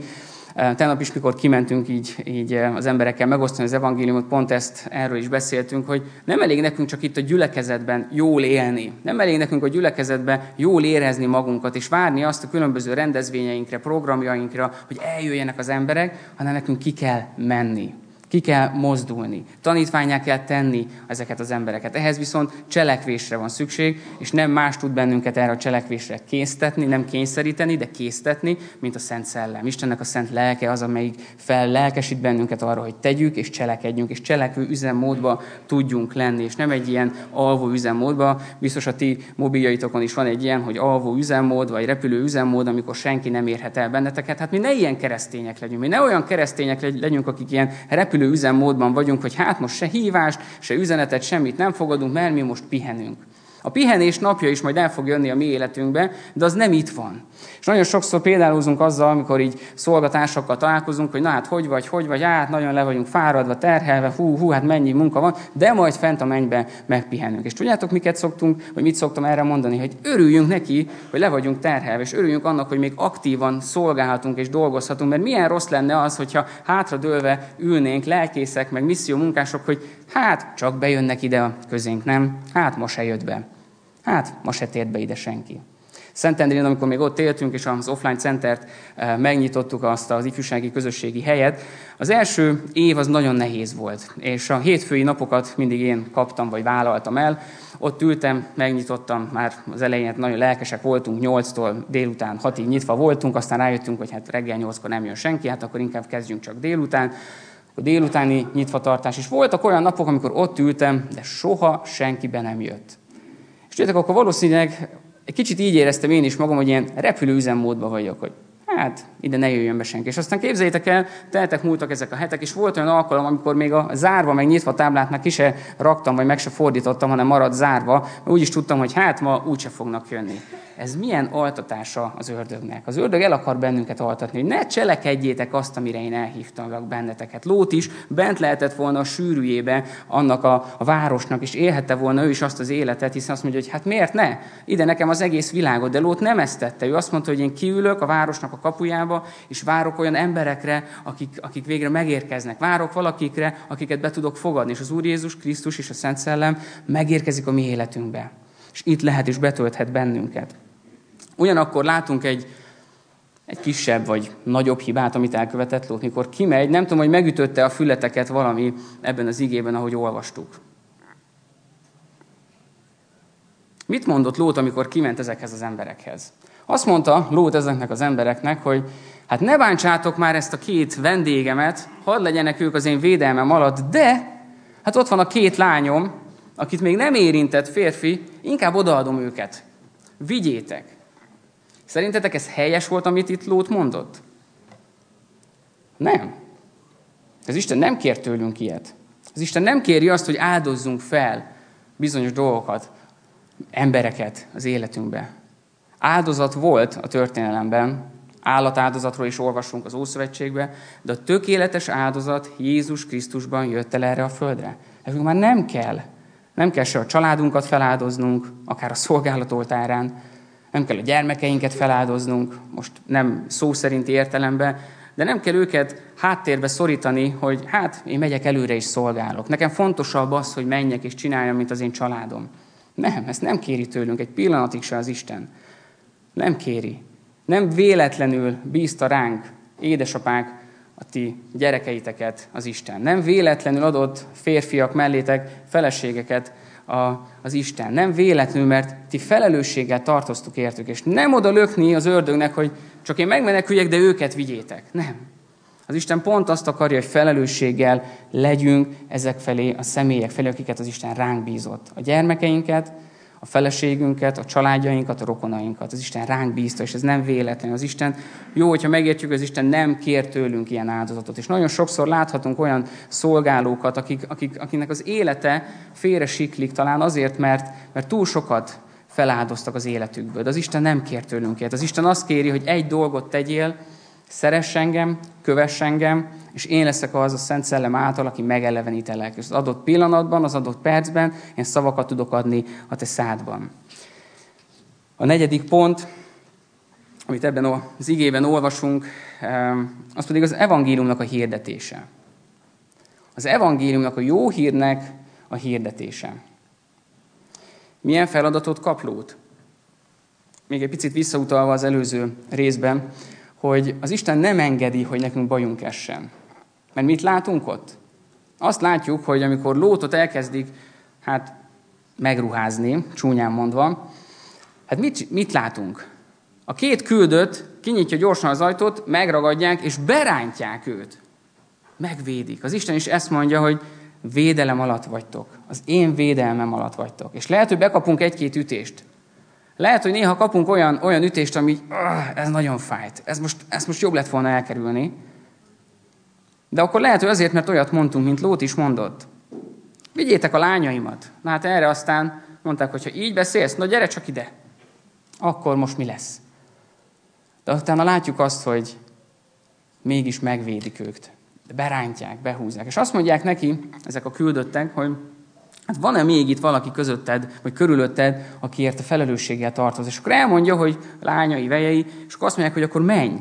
S1: Tegnap is, mikor kimentünk így, így az emberekkel megosztani az evangéliumot, pont ezt erről is beszéltünk, hogy nem elég nekünk csak itt a gyülekezetben jól élni. Nem elég nekünk a gyülekezetben jól érezni magunkat, és várni azt a különböző rendezvényeinkre, programjainkra, hogy eljöjjenek az emberek, hanem nekünk ki kell menni. Ki kell mozdulni. Tanítványá kell tenni ezeket az embereket. Ehhez viszont cselekvésre van szükség, és nem más tud bennünket erre a cselekvésre késztetni, nem kényszeríteni, de késztetni, mint a Szent Szellem. Istennek a Szent Lelke az, amelyik fellelkesít bennünket arra, hogy tegyük és cselekedjünk, és cselekvő üzemmódba tudjunk lenni, és nem egy ilyen alvó üzemmódba. Biztos a ti mobiljaitokon is van egy ilyen, hogy alvó üzemmód, vagy repülő üzemmód, amikor senki nem érhet el benneteket. Hát mi ne ilyen keresztények legyünk, mi ne olyan keresztények legyünk, akik ilyen repülő repülő üzemmódban vagyunk, hogy hát most se hívást, se üzenetet, semmit nem fogadunk, mert mi most pihenünk. A pihenés napja is majd el fog jönni a mi életünkbe, de az nem itt van. És nagyon sokszor példálózunk azzal, amikor így szolgatársakkal találkozunk, hogy na hát hogy vagy, hogy vagy, hát nagyon le vagyunk fáradva, terhelve, hú, hú, hát mennyi munka van, de majd fent a mennybe megpihenünk. És tudjátok, miket szoktunk, vagy mit szoktam erre mondani, hogy örüljünk neki, hogy le vagyunk terhelve, és örüljünk annak, hogy még aktívan szolgálhatunk és dolgozhatunk, mert milyen rossz lenne az, hogyha hátradőlve ülnénk, lelkészek, meg misszió munkások, hogy hát csak bejönnek ide a közénk, nem? Hát most se jött be. Hát, ma se tért be ide senki. Szentendrén, amikor még ott éltünk, és az offline centert eh, megnyitottuk azt az ifjúsági közösségi helyet, az első év az nagyon nehéz volt, és a hétfői napokat mindig én kaptam, vagy vállaltam el. Ott ültem, megnyitottam, már az elején nagyon lelkesek voltunk, 8-tól délután 6-ig nyitva voltunk, aztán rájöttünk, hogy hát reggel 8-kor nem jön senki, hát akkor inkább kezdjünk csak délután a délutáni nyitvatartás, és voltak olyan napok, amikor ott ültem, de soha senki be nem jött. És tudjátok, akkor valószínűleg egy kicsit így éreztem én is magam, hogy ilyen repülő üzemmódban vagyok, hogy hát ide ne jöjjön be senki. És aztán képzeljétek el, teltek múltak ezek a hetek, és volt olyan alkalom, amikor még a zárva, meg nyitva táblát már ki se raktam, vagy meg se fordítottam, hanem maradt zárva, mert úgy is tudtam, hogy hát ma úgyse fognak jönni. Ez milyen altatása az ördögnek? Az ördög el akar bennünket altatni, hogy ne cselekedjétek azt, amire én elhívtam benneteket. Lót is bent lehetett volna a sűrűjébe annak a, a városnak, és élhette volna ő is azt az életet, hiszen azt mondja, hogy hát miért ne? Ide nekem az egész világot, de Lót nem ezt tette. Ő azt mondta, hogy én kiülök a városnak a kapujába, és várok olyan emberekre, akik, akik végre megérkeznek. Várok valakikre, akiket be tudok fogadni. És az Úr Jézus Krisztus és a Szent Szellem megérkezik a mi életünkbe. És itt lehet és betölthet bennünket. Ugyanakkor látunk egy, egy kisebb vagy nagyobb hibát, amit elkövetett Lót, mikor kimegy, nem tudom, hogy megütötte a fületeket valami ebben az igében, ahogy olvastuk. Mit mondott Lót, amikor kiment ezekhez az emberekhez? Azt mondta Lót ezeknek az embereknek, hogy hát ne bántsátok már ezt a két vendégemet, hadd legyenek ők az én védelmem alatt, de hát ott van a két lányom, akit még nem érintett férfi, inkább odaadom őket. Vigyétek. Szerintetek ez helyes volt, amit itt Lót mondott? Nem. Az Isten nem kér tőlünk ilyet. Az Isten nem kéri azt, hogy áldozzunk fel bizonyos dolgokat, embereket az életünkbe. Áldozat volt a történelemben, állatáldozatról is olvasunk az Ószövetségbe, de a tökéletes áldozat Jézus Krisztusban jött el erre a földre. Ezünk már nem kell. Nem kell se a családunkat feláldoznunk, akár a szolgálat oltárán, nem kell a gyermekeinket feláldoznunk, most nem szó szerinti értelemben, de nem kell őket háttérbe szorítani, hogy hát én megyek előre és szolgálok. Nekem fontosabb az, hogy menjek és csináljam, mint az én családom. Nem, ezt nem kéri tőlünk egy pillanatig se az Isten. Nem kéri. Nem véletlenül bízta ránk, édesapák, a ti gyerekeiteket az Isten. Nem véletlenül adott férfiak mellétek feleségeket a, az Isten. Nem véletlenül, mert ti felelősséggel tartoztuk értük, és nem oda lökni az ördögnek, hogy csak én megmeneküljek, de őket vigyétek. Nem. Az Isten pont azt akarja, hogy felelősséggel legyünk ezek felé, a személyek felé, akiket az Isten ránk bízott. A gyermekeinket, a feleségünket, a családjainkat, a rokonainkat. Az Isten ránk bízta, és ez nem véletlen. Az Isten, jó, hogyha megértjük, az Isten nem kér tőlünk ilyen áldozatot. És nagyon sokszor láthatunk olyan szolgálókat, akik, akik, akinek az élete félre siklik, talán azért, mert, mert túl sokat feláldoztak az életükből. De az Isten nem kér tőlünk ilyet. Az Isten azt kéri, hogy egy dolgot tegyél, szeress engem, kövess engem, és én leszek az a Szent Szellem által, aki megelevenítelek. És az adott pillanatban, az adott percben én szavakat tudok adni a te szádban. A negyedik pont, amit ebben az igében olvasunk, az pedig az evangéliumnak a hirdetése. Az evangéliumnak a jó hírnek a hirdetése. Milyen feladatot kap Lót? Még egy picit visszautalva az előző részben, hogy az Isten nem engedi, hogy nekünk bajunk essen. Mert mit látunk ott? Azt látjuk, hogy amikor Lótot elkezdik, hát megruházni, csúnyán mondva, hát mit, mit látunk? A két küldött kinyitja gyorsan az ajtót, megragadják, és berántják őt. Megvédik. Az Isten is ezt mondja, hogy védelem alatt vagytok. Az én védelmem alatt vagytok. És lehet, hogy bekapunk egy-két ütést. Lehet, hogy néha kapunk olyan, olyan ütést, ami ah, ez nagyon fájt. Ez most, ezt most jobb lett volna elkerülni. De akkor lehet, hogy azért, mert olyat mondtunk, mint Lót is mondott. Vigyétek a lányaimat. Na hát erre aztán mondták, hogy ha így beszélsz, na gyere csak ide. Akkor most mi lesz? De utána látjuk azt, hogy mégis megvédik őket. Berántják, behúzják. És azt mondják neki, ezek a küldöttek, hogy hát van-e még itt valaki közötted, vagy körülötted, akiért a felelősséggel tartoz? És akkor elmondja, hogy lányai, vejei, és akkor azt mondják, hogy akkor menj.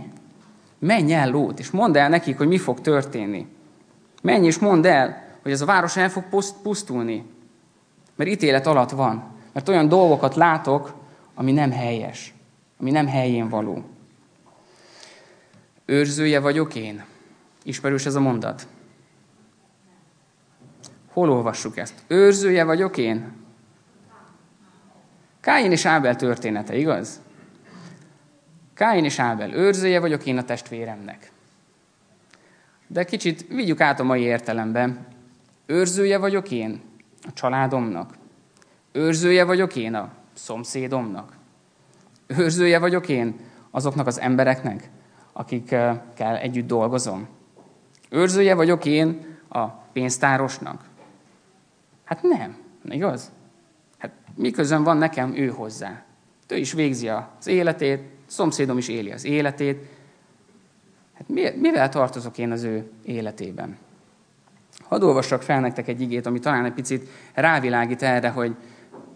S1: Menj el, Lót, és mondd el nekik, hogy mi fog történni. Menj és mondd el, hogy ez a város el fog pusztulni. Mert ítélet alatt van. Mert olyan dolgokat látok, ami nem helyes. ami nem helyén való. Őrzője vagyok én. Ismerős ez a mondat? Hol olvassuk ezt? Őrzője vagyok én? Káin és Ábel története, igaz? Káin és Ábel, őrzője vagyok én a testvéremnek. De kicsit vigyük át a mai értelembe. Őrzője vagyok én a családomnak. Őrzője vagyok én a szomszédomnak. Őrzője vagyok én azoknak az embereknek, akikkel együtt dolgozom. Őrzője vagyok én a pénztárosnak. Hát nem, igaz? Hát mi közön van nekem ő hozzá? Ő is végzi az életét, szomszédom is éli az életét. Hát mivel tartozok én az ő életében? Hadd olvassak fel nektek egy igét, ami talán egy picit rávilágít erre, hogy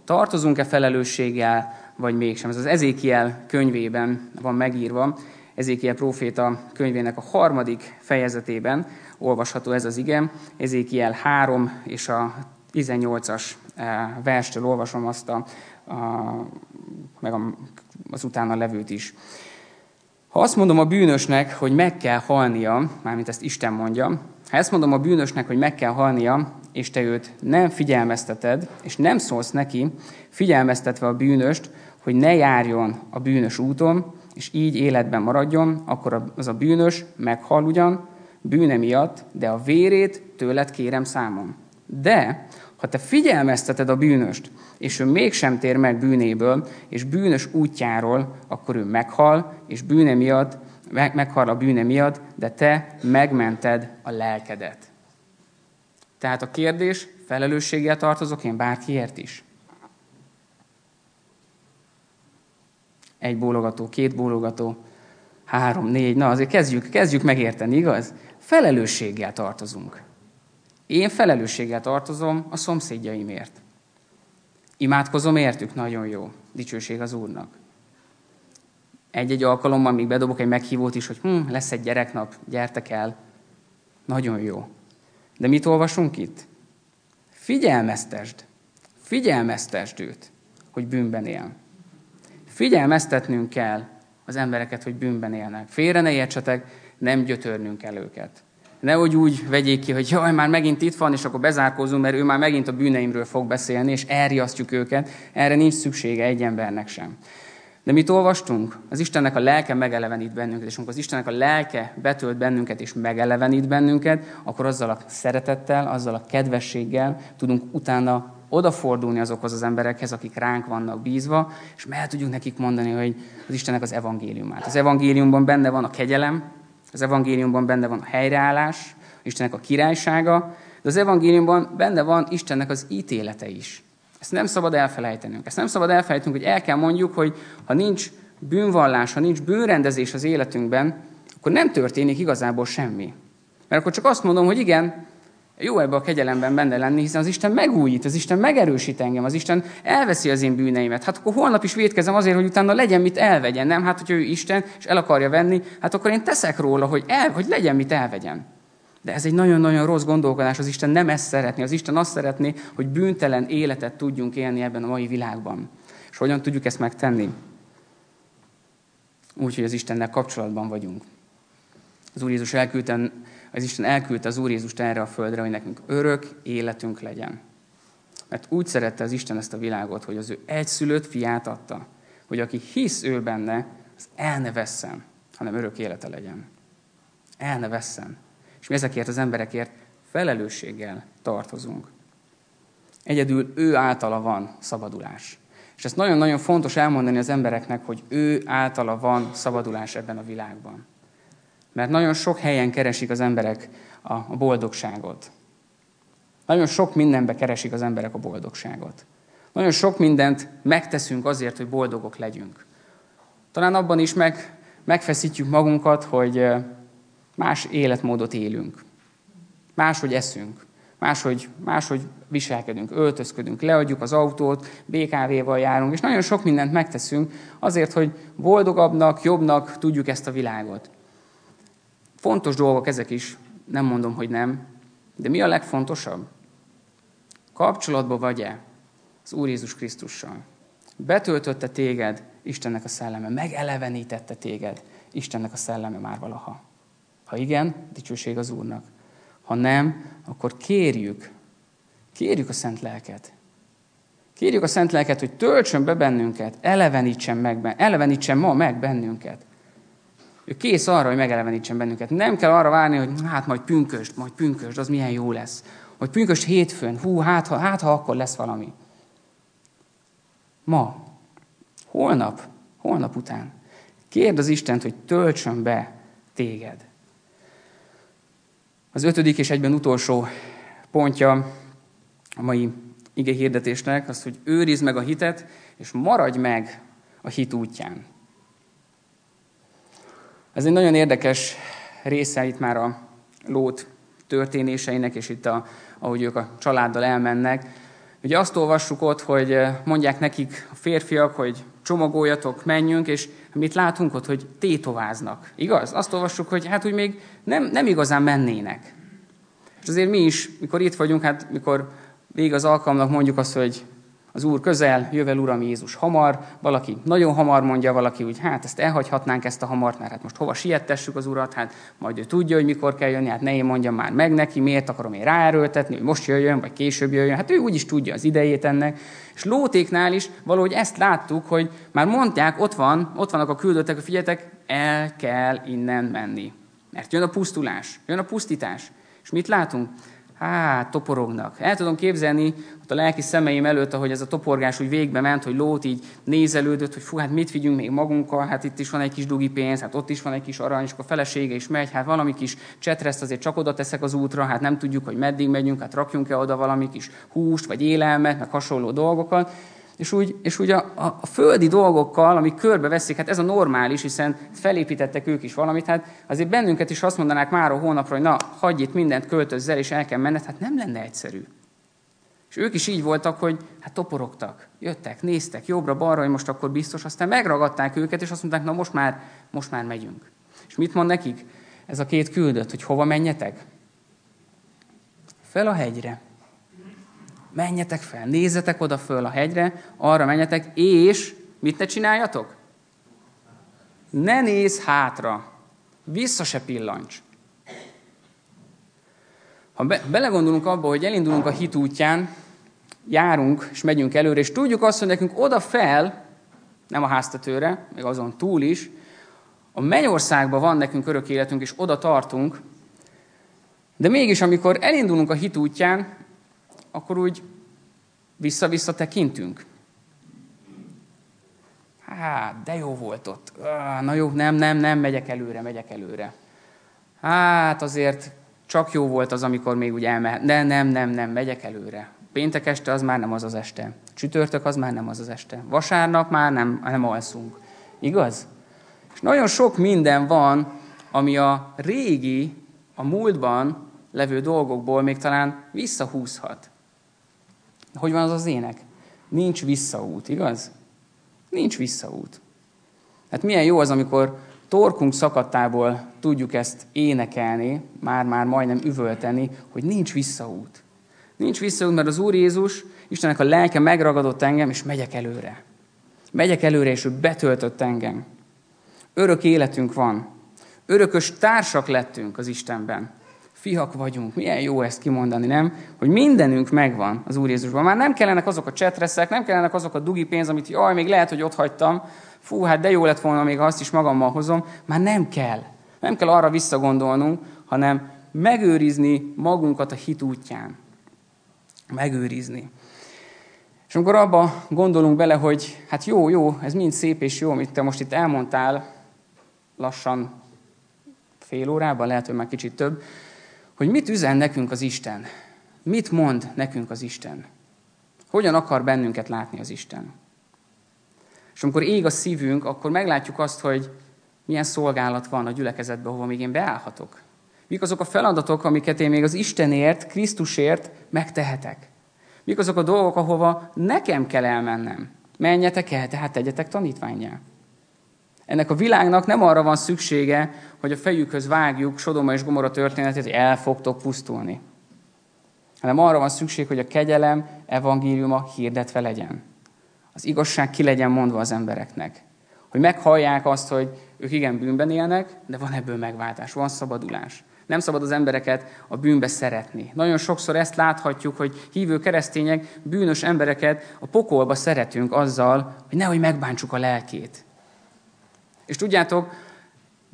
S1: tartozunk-e felelősséggel, vagy mégsem. Ez az Ezékiel könyvében van megírva, Ezékiel próféta könyvének a harmadik fejezetében olvasható ez az ige. Ezékiel 3 és a 18-as eh, verstől olvasom azt a, a meg az utána levőt is. Ha azt mondom a bűnösnek, hogy meg kell halnia, mármint ezt Isten mondja, ha ezt mondom a bűnösnek, hogy meg kell halnia, és te őt nem figyelmezteted, és nem szólsz neki, figyelmeztetve a bűnöst, hogy ne járjon a bűnös úton, és így életben maradjon, akkor az a bűnös meghal ugyan, bűne miatt, de a vérét tőled kérem számon. De ha te figyelmezteted a bűnöst, és ő mégsem tér meg bűnéből, és bűnös útjáról, akkor ő meghal, és bűne miatt, meghal a bűne miatt, de te megmented a lelkedet. Tehát a kérdés, felelősséggel tartozok én bárkiért is. Egy bólogató, két bólogató, három, négy, na azért kezdjük, kezdjük megérteni, igaz? Felelősséggel tartozunk. Én felelősséggel tartozom a szomszédjaimért. Imádkozom értük, nagyon jó. Dicsőség az Úrnak. Egy-egy alkalommal még bedobok egy meghívót is, hogy hm, lesz egy gyereknap, gyertek el. Nagyon jó. De mit olvasunk itt? Figyelmeztesd. Figyelmeztesd őt, hogy bűnben él. Figyelmeztetnünk kell az embereket, hogy bűnben élnek. Félre ne értsetek, nem gyötörnünk kell őket. Nehogy úgy vegyék ki, hogy jaj, már megint itt van, és akkor bezárkózunk, mert ő már megint a bűneimről fog beszélni, és elriasztjuk őket. Erre nincs szüksége egy embernek sem. De mit olvastunk? Az Istennek a lelke megelevenít bennünket, és amikor az Istennek a lelke betölt bennünket és megelevenít bennünket, akkor azzal a szeretettel, azzal a kedvességgel tudunk utána odafordulni azokhoz az emberekhez, akik ránk vannak bízva, és meg tudjuk nekik mondani, hogy az Istennek az evangéliumát. Az evangéliumban benne van a kegyelem, az evangéliumban benne van a helyreállás, Istennek a királysága, de az evangéliumban benne van Istennek az ítélete is. Ezt nem szabad elfelejtenünk. Ezt nem szabad elfelejtenünk, hogy el kell mondjuk, hogy ha nincs bűnvallás, ha nincs bűnrendezés az életünkben, akkor nem történik igazából semmi. Mert akkor csak azt mondom, hogy igen, jó ebbe a kegyelemben benne lenni, hiszen az Isten megújít, az Isten megerősít engem, az Isten elveszi az én bűneimet. Hát akkor holnap is védkezem azért, hogy utána legyen mit elvegyen, nem? Hát, hogyha ő Isten, és el akarja venni, hát akkor én teszek róla, hogy, el, hogy legyen mit elvegyen. De ez egy nagyon-nagyon rossz gondolkodás, az Isten nem ezt szeretné. Az Isten azt szeretné, hogy bűntelen életet tudjunk élni ebben a mai világban. És hogyan tudjuk ezt megtenni? Úgy, hogy az Istennel kapcsolatban vagyunk. Az Úr Jézus elküldte az Isten elküldte az Úr Jézust erre a földre, hogy nekünk örök életünk legyen. Mert úgy szerette az Isten ezt a világot, hogy az ő egyszülött fiát adta, hogy aki hisz ő benne, az el ne vesszen, hanem örök élete legyen. El ne vesszen. És mi ezekért az emberekért felelősséggel tartozunk. Egyedül ő általa van szabadulás. És ezt nagyon-nagyon fontos elmondani az embereknek, hogy ő általa van szabadulás ebben a világban. Mert nagyon sok helyen keresik az emberek a boldogságot. Nagyon sok mindenbe keresik az emberek a boldogságot. Nagyon sok mindent megteszünk azért, hogy boldogok legyünk. Talán abban is meg, megfeszítjük magunkat, hogy más életmódot élünk. Máshogy eszünk. Máshogy, máshogy viselkedünk, öltözködünk, leadjuk az autót, BKV-val járunk, és nagyon sok mindent megteszünk azért, hogy boldogabbnak, jobbnak tudjuk ezt a világot. Fontos dolgok ezek is, nem mondom, hogy nem, de mi a legfontosabb? Kapcsolatban vagy-e az Úr Jézus Krisztussal? Betöltötte téged Istennek a szelleme, megelevenítette téged Istennek a szelleme már valaha. Ha igen, dicsőség az Úrnak. Ha nem, akkor kérjük, kérjük a Szent Lelket. Kérjük a Szent Lelket, hogy töltsön be bennünket, elevenítsen, meg, elevenítsen ma meg bennünket. Ő kész arra, hogy megelevenítsen bennünket. Nem kell arra várni, hogy hát majd pünköst, majd pünköst, az milyen jó lesz. Vagy pünköst hétfőn, hú, hát ha, hát ha akkor lesz valami. Ma, holnap, holnap után. Kérd az Istent, hogy töltsön be téged. Az ötödik és egyben utolsó pontja a mai ige hirdetésnek az, hogy őrizd meg a hitet, és maradj meg a hit útján. Ez egy nagyon érdekes része itt már a Lót történéseinek, és itt, a, ahogy ők a családdal elmennek. Ugye azt olvassuk ott, hogy mondják nekik a férfiak, hogy csomagoljatok, menjünk, és mit látunk ott, hogy tétováznak. Igaz? Azt olvassuk, hogy hát úgy még nem, nem igazán mennének. És azért mi is, mikor itt vagyunk, hát mikor végig az alkalomnak mondjuk azt, hogy az Úr közel, jövel Uram Jézus hamar, valaki nagyon hamar mondja, valaki úgy, hát ezt elhagyhatnánk ezt a hamart, mert hát most hova siettessük az Urat, hát majd ő tudja, hogy mikor kell jönni, hát ne én mondjam már meg neki, miért akarom én ráerőltetni, hogy most jöjjön, vagy később jöjjön, hát ő úgyis tudja az idejét ennek. És Lótéknál is valahogy ezt láttuk, hogy már mondják, ott van, ott vannak a küldöttek, hogy figyeljetek, el kell innen menni. Mert jön a pusztulás, jön a pusztítás. És mit látunk? Hát, toporognak. El tudom képzelni ott a lelki szemeim előtt, ahogy ez a toporgás úgy végbe ment, hogy Lót így nézelődött, hogy fú, hát mit vigyünk még magunkkal, hát itt is van egy kis dugi pénz, hát ott is van egy kis arany, és a felesége is megy, hát valami kis csetreszt azért csak oda teszek az útra, hát nem tudjuk, hogy meddig megyünk, hát rakjunk-e oda valami kis húst, vagy élelmet, meg hasonló dolgokat. És úgy, és úgy a, a, a földi dolgokkal, amik veszik, hát ez a normális, hiszen felépítettek ők is valamit, hát azért bennünket is azt mondanák már a hónapra, hogy na, hagyj itt mindent, költözzel, és el kell menned, hát nem lenne egyszerű. És ők is így voltak, hogy hát toporogtak, jöttek, néztek jobbra-balra, hogy most akkor biztos, aztán megragadták őket, és azt mondták, na most már, most már megyünk. És mit mond nekik? Ez a két küldött, hogy hova menjetek? Fel a hegyre menjetek fel, nézzetek oda föl a hegyre, arra menjetek, és mit ne csináljatok? Ne néz hátra, vissza se pillancs. Ha be, belegondolunk abba, hogy elindulunk a hit útján, járunk és megyünk előre, és tudjuk azt, hogy nekünk oda fel, nem a háztetőre, még azon túl is, a mennyországban van nekünk örök életünk, és oda tartunk, de mégis, amikor elindulunk a hit útján, akkor úgy vissza-vissza tekintünk. Hát, de jó volt ott. Na jó, nem, nem, nem, megyek előre, megyek előre. Hát azért csak jó volt az, amikor még úgy elmehet. De nem, nem, nem, megyek előre. Péntek este az már nem az az este. Csütörtök az már nem az az este. Vasárnap már nem, nem alszunk. Igaz? És nagyon sok minden van, ami a régi, a múltban levő dolgokból még talán visszahúzhat. Hogy van az az ének? Nincs visszaút, igaz? Nincs visszaút. Hát milyen jó az, amikor torkunk szakadtából tudjuk ezt énekelni, már-már majdnem üvölteni, hogy nincs visszaút. Nincs visszaút, mert az Úr Jézus, Istennek a lelke megragadott engem, és megyek előre. Megyek előre, és ő betöltött engem. Örök életünk van. Örökös társak lettünk az Istenben fiak vagyunk. Milyen jó ezt kimondani, nem? Hogy mindenünk megvan az Úr Jézusban. Már nem kellenek azok a csetreszek, nem kellenek azok a dugi pénz, amit jaj, még lehet, hogy ott hagytam. Fú, hát de jó lett volna, még azt is magammal hozom. Már nem kell. Nem kell arra visszagondolnunk, hanem megőrizni magunkat a hit útján. Megőrizni. És amikor abba gondolunk bele, hogy hát jó, jó, ez mind szép és jó, amit te most itt elmondtál, lassan fél órában, lehet, hogy már kicsit több, hogy mit üzen nekünk az Isten. Mit mond nekünk az Isten? Hogyan akar bennünket látni az Isten? És amikor ég a szívünk, akkor meglátjuk azt, hogy milyen szolgálat van a gyülekezetben, ahova még én beállhatok. Mik azok a feladatok, amiket én még az Istenért, Krisztusért megtehetek? Mik azok a dolgok, ahova nekem kell elmennem? Menjetek el, tehát tegyetek tanítványjá. Ennek a világnak nem arra van szüksége, hogy a fejükhöz vágjuk Sodoma és Gomora történetét, hogy el fogtok pusztulni. Hanem arra van szükség, hogy a kegyelem evangéliuma hirdetve legyen. az igazság ki legyen mondva az embereknek. Hogy meghallják azt, hogy ők igen bűnben élnek, de van ebből megváltás, van szabadulás. Nem szabad az embereket a bűnbe szeretni. Nagyon sokszor ezt láthatjuk, hogy hívő keresztények bűnös embereket a pokolba szeretünk azzal, hogy nehogy megbántsuk a lelkét. És tudjátok,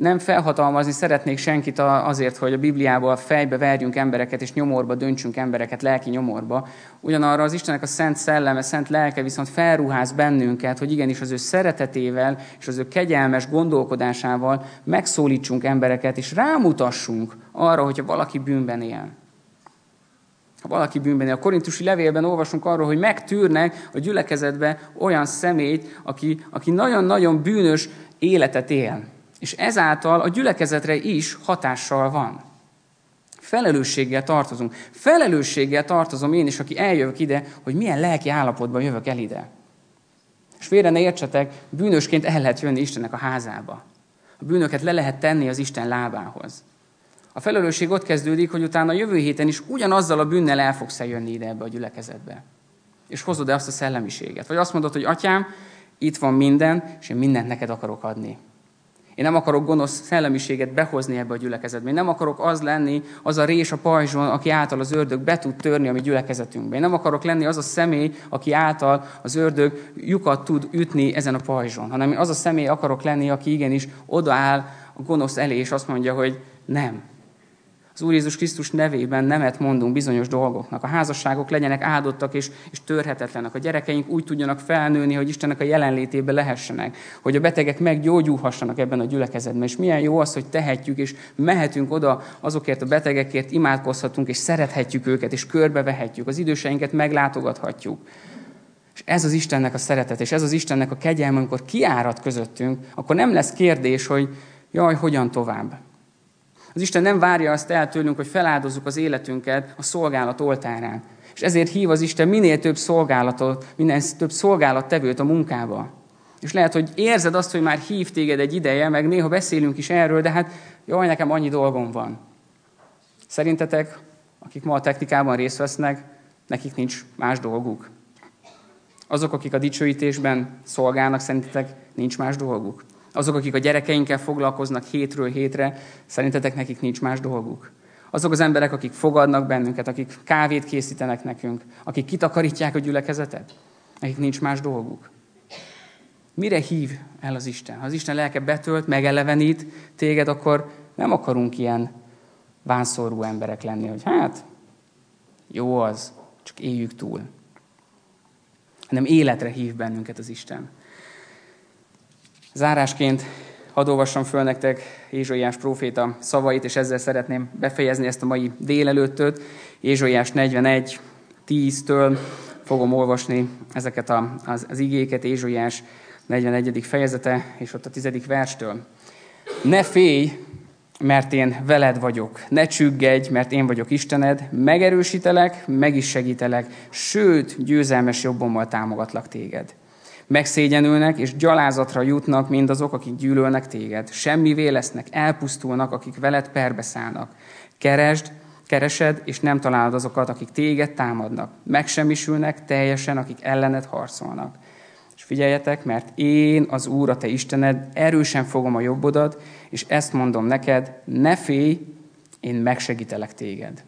S1: nem felhatalmazni szeretnék senkit azért, hogy a Bibliából fejbe verjünk embereket, és nyomorba döntsünk embereket, lelki nyomorba. Ugyanarra az Istennek a szent szelleme, szent lelke viszont felruház bennünket, hogy igenis az ő szeretetével és az ő kegyelmes gondolkodásával megszólítsunk embereket, és rámutassunk arra, hogyha valaki bűnben él. Ha valaki bűnben él. A korintusi levélben olvasunk arról, hogy megtűrnek a gyülekezetbe olyan személyt, aki, aki nagyon-nagyon bűnös életet él és ezáltal a gyülekezetre is hatással van. Felelősséggel tartozunk. Felelősséggel tartozom én is, aki eljövök ide, hogy milyen lelki állapotban jövök el ide. És félre ne értsetek, bűnösként el lehet jönni Istennek a házába. A bűnöket le lehet tenni az Isten lábához. A felelősség ott kezdődik, hogy utána a jövő héten is ugyanazzal a bűnnel el fogsz jönni ide ebbe a gyülekezetbe. És hozod e azt a szellemiséget. Vagy azt mondod, hogy atyám, itt van minden, és én mindent neked akarok adni. Én nem akarok gonosz szellemiséget behozni ebbe a gyülekezetbe. Én nem akarok az lenni, az a rés a pajzson, aki által az ördög be tud törni a mi gyülekezetünkbe. Én nem akarok lenni az a személy, aki által az ördög lyukat tud ütni ezen a pajzson, hanem az a személy akarok lenni, aki igenis odaáll a gonosz elé, és azt mondja, hogy nem, az Úr Jézus Krisztus nevében nemet mondunk bizonyos dolgoknak. A házasságok legyenek áldottak és, és törhetetlenek. A gyerekeink úgy tudjanak felnőni, hogy Istennek a jelenlétébe lehessenek. Hogy a betegek meggyógyulhassanak ebben a gyülekezetben. És milyen jó az, hogy tehetjük, és mehetünk oda azokért a betegekért, imádkozhatunk, és szerethetjük őket, és körbevehetjük. Az időseinket meglátogathatjuk. És ez az Istennek a szeretet, és ez az Istennek a kegyelme, amikor kiárad közöttünk, akkor nem lesz kérdés, hogy jaj, hogyan tovább. Az Isten nem várja azt el tőlünk, hogy feláldozzuk az életünket a szolgálat oltárán. És ezért hív az Isten minél több szolgálatot, minél több szolgálattevőt a munkába. És lehet, hogy érzed azt, hogy már hív téged egy ideje, meg néha beszélünk is erről, de hát jaj, nekem annyi dolgom van. Szerintetek, akik ma a technikában részt vesznek, nekik nincs más dolguk. Azok, akik a dicsőítésben szolgálnak, szerintetek nincs más dolguk. Azok, akik a gyerekeinkkel foglalkoznak hétről hétre, szerintetek nekik nincs más dolguk? Azok az emberek, akik fogadnak bennünket, akik kávét készítenek nekünk, akik kitakarítják a gyülekezetet, nekik nincs más dolguk. Mire hív el az Isten? Ha az Isten lelke betölt, megelevenít téged, akkor nem akarunk ilyen vánszorú emberek lenni, hogy hát, jó az, csak éljük túl. Hanem életre hív bennünket az Isten. Zárásként hadd olvassam föl nektek Ézsaiás próféta szavait, és ezzel szeretném befejezni ezt a mai délelőttöt. Ézsaiás 41, 10-től fogom olvasni ezeket a, az, az igéket, Ézsaiás 41. fejezete, és ott a 10. verstől. Ne félj, mert én veled vagyok. Ne csüggedj, mert én vagyok Istened. Megerősítelek, meg is segítelek, sőt, győzelmes jobbommal támogatlak téged. Megszégyenülnek és gyalázatra jutnak mindazok, akik gyűlölnek téged. Semmivé lesznek, elpusztulnak, akik veled perbeszállnak. Keresd, keresed, és nem találod azokat, akik téged támadnak. Megsemmisülnek teljesen, akik ellened harcolnak. És figyeljetek, mert én, az Úr, a te Istened, erősen fogom a jobbodat, és ezt mondom neked, ne félj, én megsegítelek téged.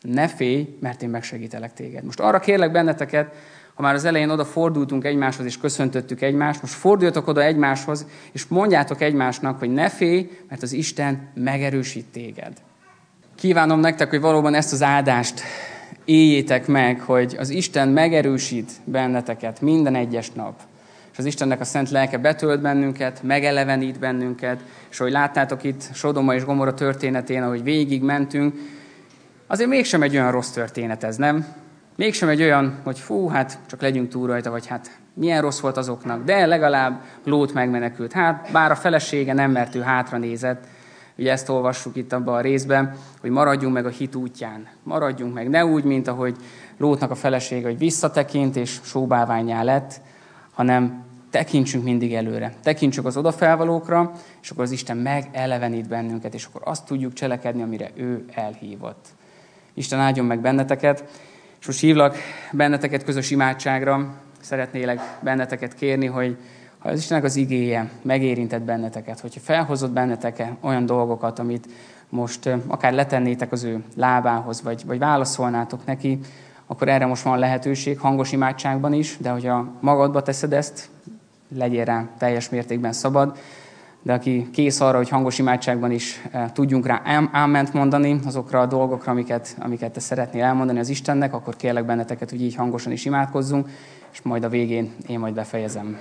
S1: Ne félj, mert én megsegítelek téged. Most arra kérlek benneteket, ha már az elején oda fordultunk egymáshoz, és köszöntöttük egymást, most forduljatok oda egymáshoz, és mondjátok egymásnak, hogy ne félj, mert az Isten megerősít téged. Kívánom nektek, hogy valóban ezt az áldást éljétek meg, hogy az Isten megerősít benneteket minden egyes nap. És az Istennek a szent lelke betölt bennünket, megelevenít bennünket, és ahogy láttátok itt Sodoma és Gomora történetén, ahogy végig mentünk, azért mégsem egy olyan rossz történet ez, nem? Mégsem egy olyan, hogy fú, hát csak legyünk túl rajta, vagy hát milyen rossz volt azoknak, de legalább Lót megmenekült. Hát bár a felesége nem, mert ő hátra nézett, ugye ezt olvassuk itt abban a részben, hogy maradjunk meg a hit útján. Maradjunk meg, ne úgy, mint ahogy Lótnak a felesége, hogy visszatekint és sóbálványá lett, hanem tekintsünk mindig előre. Tekintsük az odafelvalókra, és akkor az Isten megelevenít bennünket, és akkor azt tudjuk cselekedni, amire ő elhívott. Isten áldjon meg benneteket, és most hívlak benneteket közös imádságra. szeretnélek benneteket kérni, hogy ha az Istennek az igéje megérintett benneteket, hogyha felhozott benneteket olyan dolgokat, amit most akár letennétek az ő lábához, vagy, vagy válaszolnátok neki, akkor erre most van lehetőség hangos imádságban is, de hogyha magadba teszed ezt, legyél rá teljes mértékben szabad, de aki kész arra, hogy hangos imádságban is tudjunk rá áment mondani azokra a dolgokra, amiket, amiket te szeretnél elmondani az Istennek, akkor kérlek benneteket, hogy így hangosan is imádkozzunk, és majd a végén én majd befejezem.